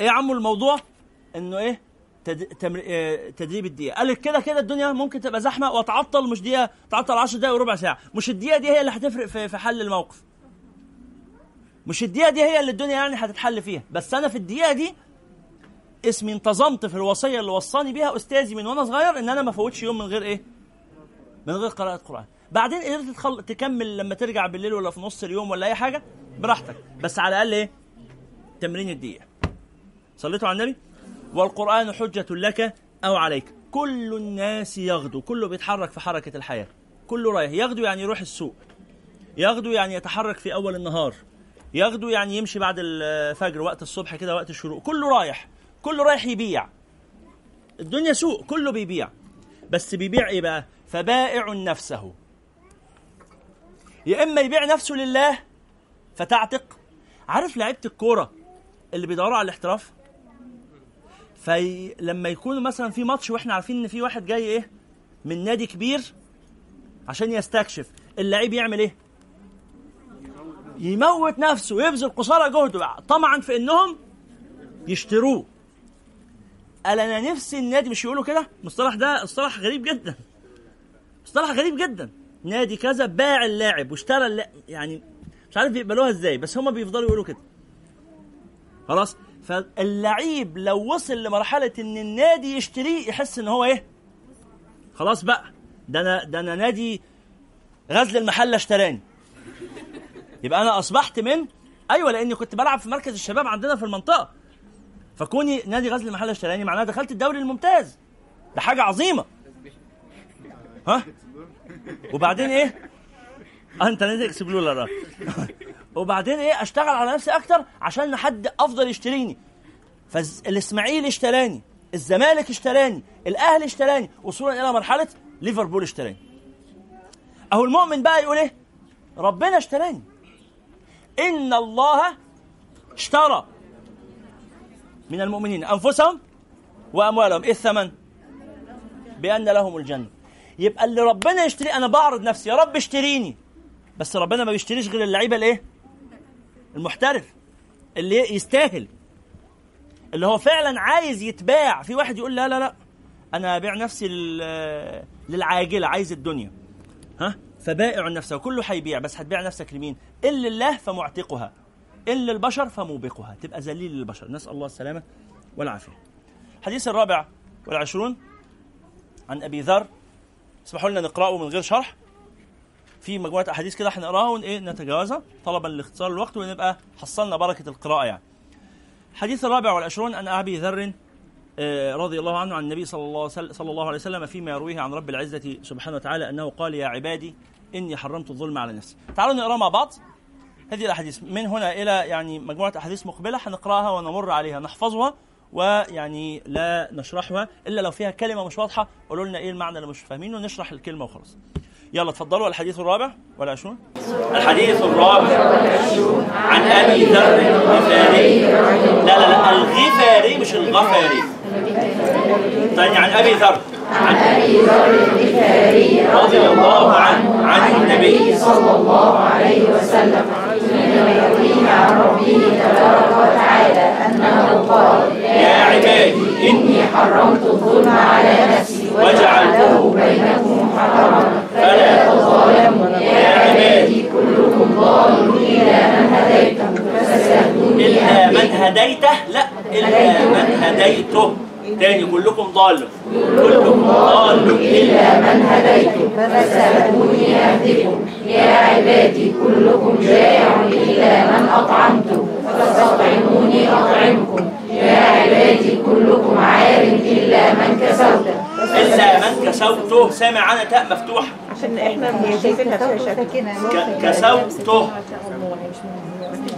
S3: إيه عمو الموضوع؟ إنه إيه؟ تد... آه، تدريب الدقيقة. قال لك كده كده الدنيا ممكن تبقى زحمة واتعطل مش دقيقة تعطل 10 دقائق وربع ساعة. مش الدقيقة دي هي اللي هتفرق في... في حل الموقف. مش الدقيقة دي هي اللي الدنيا يعني هتتحل فيها. بس أنا في الدقيقة دي اسمي انتظمت في الوصية اللي وصاني بيها أستاذي من وأنا صغير إن أنا ما فوتش يوم من غير إيه؟ من غير قراءة قرآن. بعدين قدرت تخل... تكمل لما ترجع بالليل ولا في نص اليوم ولا أي حاجة؟ براحتك. بس على الأقل إيه؟ تمرين الدقيقة. صليتوا على النبي؟ والقرآن حجة لك أو عليك. كل الناس يغدو. كله بيتحرك في حركة الحياة. كله رايح. يغدو يعني يروح السوق. يغدو يعني يتحرك في أول النهار. يغدو يعني يمشي بعد الفجر وقت الصبح كده وقت الشروق. كله رايح كله رايح يبيع. الدنيا سوق كله بيبيع. بس بيبيع إيه بقى؟ فبائع نفسه. يا إما يبيع نفسه لله فتعتق. عارف لعيبة الكورة اللي بيدوروا على الاحتراف؟ فلما يكونوا مثلا في ماتش وإحنا عارفين إن في واحد جاي إيه؟ من نادي كبير عشان يستكشف اللعيب يعمل إيه؟ يموت نفسه يبذل قصارى جهده طمعا في إنهم يشتروه. قال أنا نفسي النادي مش يقولوا كده؟ المصطلح ده مصطلح غريب جدا. مصطلح غريب جدا. نادي كذا باع اللاعب واشترى اللاعب يعني مش عارف بيقبلوها إزاي بس هم بيفضلوا يقولوا كده. خلاص؟ فاللعيب لو وصل لمرحلة إن النادي يشتريه يحس إن هو إيه؟ خلاص بقى. ده أنا ده أنا نادي غزل المحلة اشتراني. يبقى أنا أصبحت من أيوه لأني كنت بلعب في مركز الشباب عندنا في المنطقة. فكوني نادي غزل المحلة اشتراني معناها دخلت الدوري الممتاز. ده حاجة عظيمة. ها؟ وبعدين إيه؟ آه، أنت نادي اكسبلورر آه. وبعدين إيه؟ أشتغل على نفسي أكتر عشان حد أفضل يشتريني. فالاسماعيلي اشتراني الزمالك اشتراني الأهلي اشتراني وصولا إلى مرحلة ليفربول اشتراني. أهو المؤمن بقى يقول إيه؟ ربنا اشتراني. ان الله اشترى من المؤمنين انفسهم واموالهم. إيه الثمن؟ بأن لهم الجنة. يبقى اللي ربنا يشتري أنا بعرض نفسي يا رب اشتريني. بس ربنا ما بيشتريش غير اللعيبه الإيه؟ المحترف اللي يستاهل. اللي هو فعلا عايز يتباع. في واحد يقول لا لا لا أنا ابيع نفسي لل- للعاجلة عايز الدنيا. ها؟ فبائع نفسه كله هيبيع بس هتبيع نفسك لمين؟ ان لله فمعتقها. ان للبشر فموبقها. تبقى ذليل للبشر. نسأل الله السلامة والعافية. الحديث الرابع والعشرون عن أبي ذر. اسمحوا لنا نقرأه من غير شرح. في مجموعة أحاديث كده هنقراها وايه نتجاوزها طلبا لاختصار الوقت ونبقى حصلنا بركة القراءة يعني. الحديث الرابع والعشرون عن أبي ذر آه، رضي الله عنه عن النبي صلى الله صلى الله عليه وسلم فيما يرويه عن رب العزة سبحانه وتعالى أنه قال يا عبادي إني حرمت الظلم على نفسي. تعالوا نقرأ مع بعض هذه الأحاديث. من هنا إلى يعني مجموعة أحاديث مقبلة هنقراها ونمر عليها نحفظها ويعني لا نشرحها إلا لو فيها كلمة مش واضحة. قولوا لنا إيه المعنى اللي مش فاهمينه نشرح الكلمة وخلاص. يلا اتفضلوا. الحديث الرابع والعشرون الحديث الرابع. عن أبي ذر الغفاري. لا لا لا الغفاري مش الغفاري. ثاني عن أبي ذر. عن ابي ذر الغفاري رضي الله عنه عن النبي صلى الله عليه وسلم يا عبادي إني حرمت الظلم على نفسي وجعلته بينكم محرما فلا تظالموا. يا عبادي كلكم ضال إلا من هديته. إلا من هديته؟ لا إلا من هديته. تاني كلكم ضال. كلكم ضال. الا من هديته فسالوني أهدكم. يا عبادي كلكم جائع الا من اطعمته فاستطعموني أطعمكم. يا عبادي كلكم عار إلا من كسوته. إلا من كسوته. سامع أنا تاء مفتوحة.
S7: عشان إحنا شايفينها في شكل
S3: ك-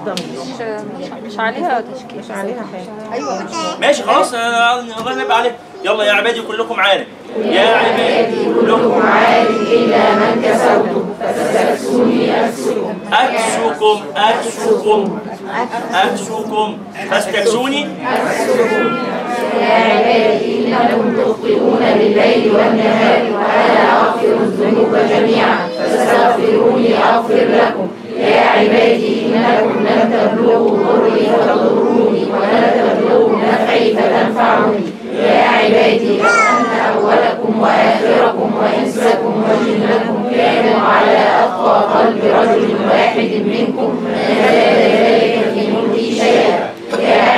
S8: مش مش عليها تشكيل.
S7: مش عليها حاجة.
S3: ماشي خلاص آه، الله يبقى عليه يلا يا عبادي كلكم عارف يا عبادي كلكم عارف إلا من كسوته فاستكسوني أكسكم. أكسكم أكسكم. أكسكم. فاستكسوني
S9: يا عبادي إنكم لن تبلغوا ضري فتضروني ولا تبلغوا نفعي فتنفعني يا عبادي أن أولكم وآخركم وإنسكم وجنكم كانوا على أقوى قلب رجل واحد منكم ما زال ذلك في ملكي شيئا.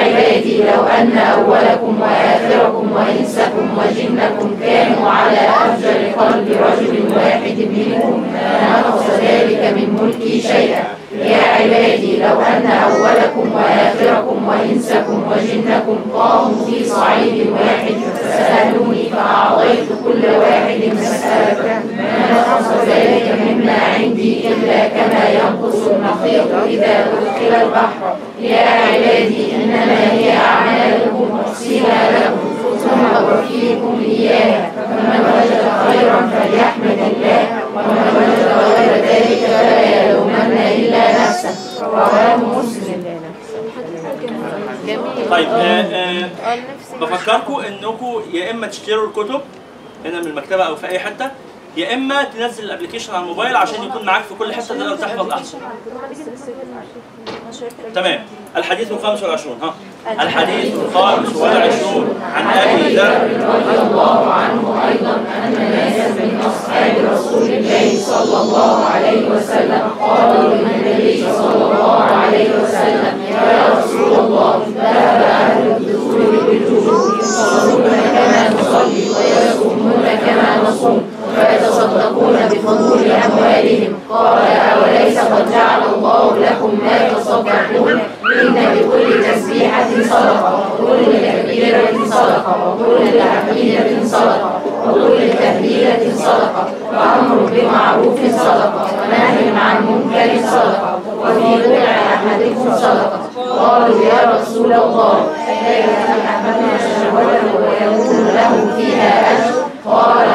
S9: عبادي لو أن أولكم وآخركم وإنسكم وجنكم كانوا على أفجر قلب رجل واحد منكم. ما نقص ذلك من ملكي شيئا. يا عبادي لو أن أولكم وآخركم وإنسكم وجنكم قاموا في صعيد واحد فسألوني فأعطيت كل واحد مسألته ما نقص ذلك مما عندي إلا كما ينقص المخيط إذا أدخل البحر. يا عبادي إنما هي أعمالكم أحصيها لكم. ثم أوفيكم إياها. فمن وجد خيرا فليحمد الله ومن وجد غير ذلك فلا يلومن
S3: طيب آه آه بفكركم إنكم يا إما تشتروا الكتب هنا من المكتبة أو في أي حتة يا إما تنزل الابلكيشن على الموبايل عشان يكون معاك في كل حتة تقدر تحفظ أحسن. تمام. الحديث الخامس والعشرون. ها. الحديث الخامس والعشرون. عن أبي ذر
S9: رضي الله عنه أيضا أن ناسا من أصحاب رسول الله صلى الله عليه وسلم قالوا للنبي صلى الله عليه وسلم يا رسول الله ذهب أهل الدخول بالدخول يصلون كما نصلي ويصومون كما نصوم؟ يتصدقون بفضول أموالهم. قال أوليس قد جعل الله لكم ما تصدقون؟ إن لكل تسبيحة صدقة وكل تكبيرة صدقة وكل تحميدة صدقة وكل تهليلة صدقة وأمر بمعروف صدقة ونهي عن منكر صدقة وفي ضلع أحدكم صدقة. قالوا يا رسول الله لا يتم أحدنا شهوته ويكون له فيها أجر. قال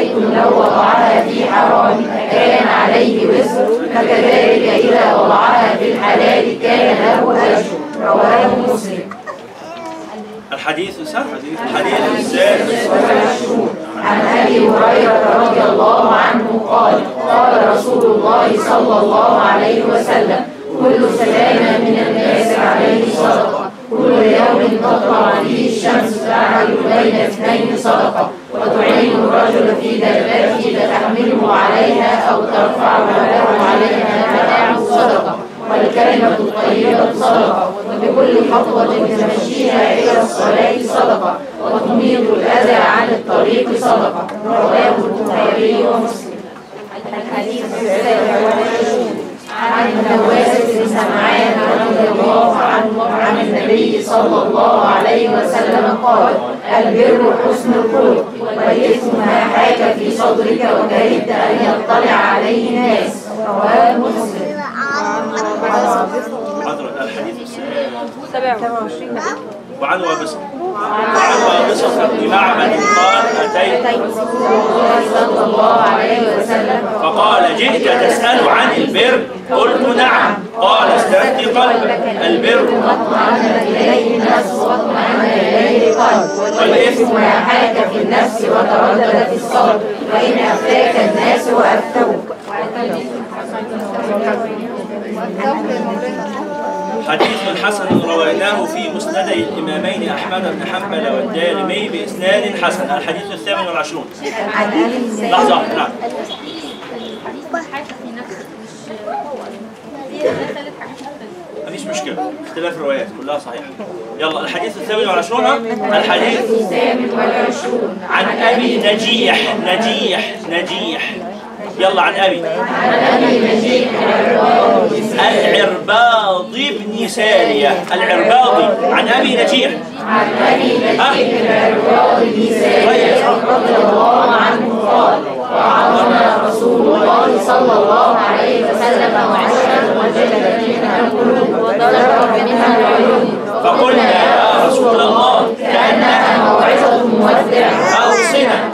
S9: أرأيتم لو وضعها في حرام كان عليه وزر. فكذلك إذا وضعها في الحلال كان له أجر. رواه مسلم.
S3: الحديث سهل الحديث السادس.
S9: عن أبي هريرة رضي الله عنه قال قال رسول الله صلى الله عليه وسلم كل سلامه من الناس عليه صدقة. كل يوم تطلع فيه الشمس تعمل بين اثنين صدقة وتعين الرجل في دابته فتحمله عليها أو ترفع له عليها فتعمل صدقة. والكلمة الطيبة صدقة وبكل خطوة تمشيها إلى الصلاة صدقة وتميط الأذى عن الطريق صدقة. رواه البخاري ومسلم. الحديث السابع والعشرون. عن النواس بن سمعان رضي الله عنه عن النبي صلى الله عليه وسلم قال البر حسن الخلق والإثم ما حاك في صدرك وكرهت أن يطلع عليه الناس رواه مسلم
S3: حضرة الحديث السادس
S8: سبع
S3: وعن وابصة وعن وابصة بن معبد قال أتيت.
S9: صلى الله عليه وسلم
S3: فقال جئت تسأل عن البر؟ قلت نعم. قال استفت قلبك البر.
S9: واطمأن إليه النفس واطمأن إليه القلب والإثم ما حاك في النفس وتردد في الصدر وإن أفتاك الناس وأفتوك.
S3: حديث حسن رويناه في مسندي الإمامين أحمد بن حنبل والدارمي بإسناد حسن. الحديث الثامن والعشرون. لحظة. واحدة، نعم. مفيش مشكلة. اختلاف الروايات كلها صحيحة. يلا الحديث الثامن والعشرون؟ الحديث
S9: الثامن والعشرون
S3: عن أبي نجيح. نجيح. نجيح. يلا عن أبي.
S9: عن أبي نجيح
S3: العرباض بن سارية العرباضي عن أبي نجيح.
S9: عن أبي؟ نجيح العرباض بن سارية رضي الله عنه قال وعظنا رسول الله صلى الله عليه وسلم وعشرا وجلت منها القلوب وضربت منها العيون
S3: فقلنا يا رسول الله
S9: كأنها موعظة
S3: أوصنا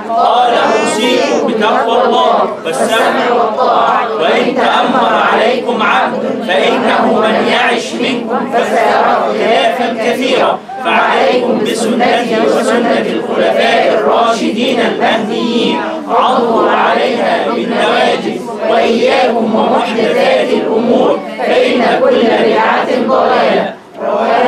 S3: قال أوصيكم بتقوى الله والسمع والطاعة. وإن تأمر عليكم عبد فإنه من يعش منكم فسيرى اختلافا كثيرا. فعليكم بسنتي وسنة الخلفاء الراشدين المهديين. عضوا عليها بالنواجذ وإياكم ومحدثات الأمور فإن كل بدعة ضلالة.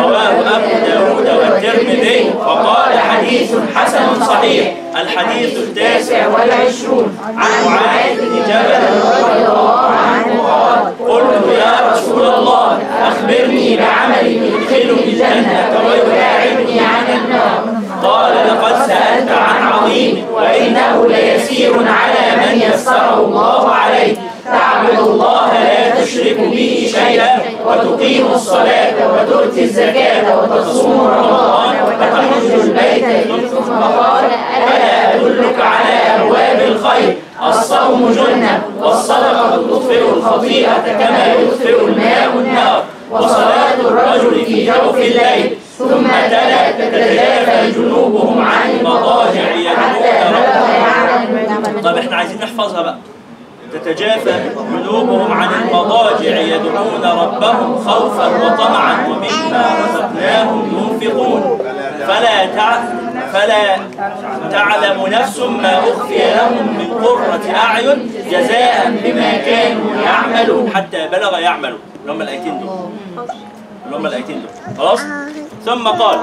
S3: رواه أبو داود والترمذي وقال حديث حسن صحيح الحديث التاسع
S9: والعشرون
S3: عن معاذ بن جبل
S9: رضي الله عنه قال
S3: قلت يا رسول الله أخبرني بعمل يدخلني الجنة ويباعدني عن النار قال لقد سألت عن عظيم وإنه ليسير على من يسره الله عليه تعبد الله لا تشرك به شيئا وتقيم الصلاة وتؤتي الزكاة وتصوم رمضان وتحج البيت. ثم قال ألا أدلك على أبواب الخير؟ الصوم جنة والصدقة تطفئ الخطيئة كما يطفئ الماء النار. وصلاة الرجل في جوف الليل. ثم تلا تتجافى جنوبهم عن المضاجع يدعون ربهم طب إحنا عايزين نحفظها بقى. تتجافى جنوبهم عن المضاجع يدعون ربهم خوفا وطمعا. ومما رزقناهم ينفقون. فلا تع... فلا تعلم نفس ما أخفي لهم من قرة أعين جزاء بما كانوا يعملون. حتى بلغ يعملوا اللي هم الآيتين دول. اللي هم الآيتين دول. خلاص؟ ثم قال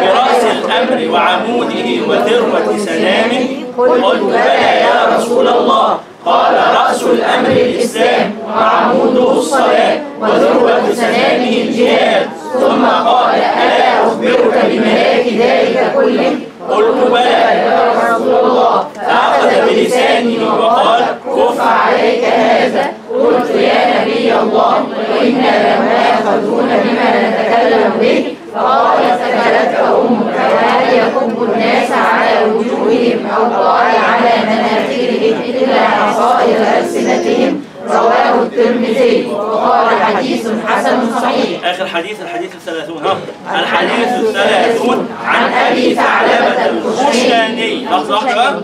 S3: برأس الأمر وعموده وذروة سلامه قلت بلى يا رسول الله. قال رأس الأمر الإسلام وعموده الصلاة وذروة سلامه الجهاد. ثم قال ألا أخبرك بملاك ذلك كله قلت بلى. يا رسول الله فأخذ بلساني وقال كف
S9: عليك هذا. قلت يا نبي الله وإنا لما يأخذون بما نتكلم به. فقال سكلتك أمك وهل يكب الناس على وجوههم أو قال على مناخرهم إلا عصائر ألسنتهم؟ حديث حسن صحيح.
S3: آخر حديث الحديث الثلاثون. ها الحديث الثلاثون عن أبي ثعلبة الخشاني لحظة واحدة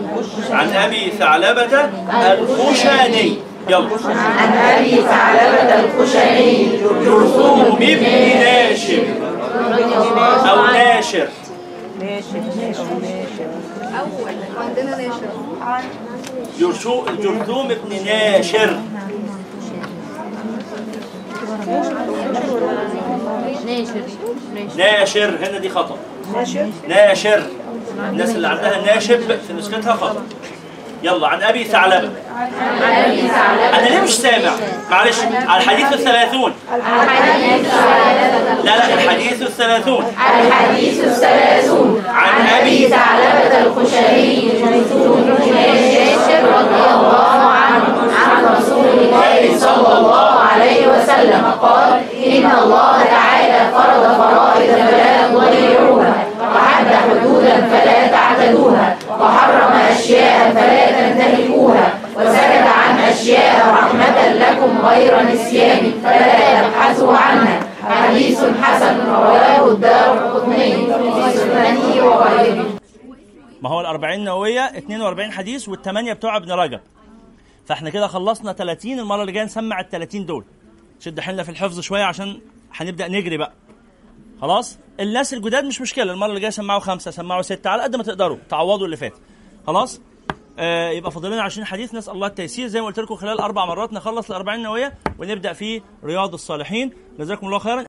S3: عن أبي ثعلبة الخشاني يلا.
S9: عن أبي ثعلبة الخشني.
S3: جرثوم بن ناشر. أو ناشر.
S6: ناشر ناشر أول. عندنا ناشر
S3: جرثوم بن ناشر. ناشر. هنا دي خطأ. ناشر؟ الناس اللي عندها ناشب في نسختها خطأ. يلا عن أبي ثعلبة.
S9: عن أبي ثعلبة
S3: أنا ليه مش سامع؟ معلش على الحديث الثلاثون.
S9: الحديث
S3: لا لا الحديث الثلاثون.
S9: الحديث الثلاثون
S3: عن
S9: أبي ثعلبة جرثوم بن ناشر. رضي الله الله صلى الله عليه وسلم قال إن الله تعالى فرض فرائض فلا تضيعوها وحد حدودا فلا تعتدوها وحرم أشياء فلا تنتهكوها وسكت عن أشياء رحمة لكم غير نسيان فلا تبحثوا عنها. حديث حسن رواه الدار القطني في سننه وغيره.
S3: ما هو الأربعين نووية؟ 42 حديث والثمانية بتوع ابن رجب. فاحنا كده خلصنا 30 المرة اللي جاية نسمع ال 30 دول. شد حيلنا في الحفظ شوية عشان هنبدأ نجري بقى. خلاص؟ الناس الجداد مش مشكلة المرة اللي جاية سمعوا خمسة سمعوا ستة على قد ما تقدروا تعوضوا اللي فات. خلاص؟ آه يبقى فاضل لنا 20 حديث نسأل الله التيسير. زي ما قلت لكم خلال أربع مرات نخلص ال 40 نووية ونبدأ في رياض الصالحين. جزاكم الله خيرا.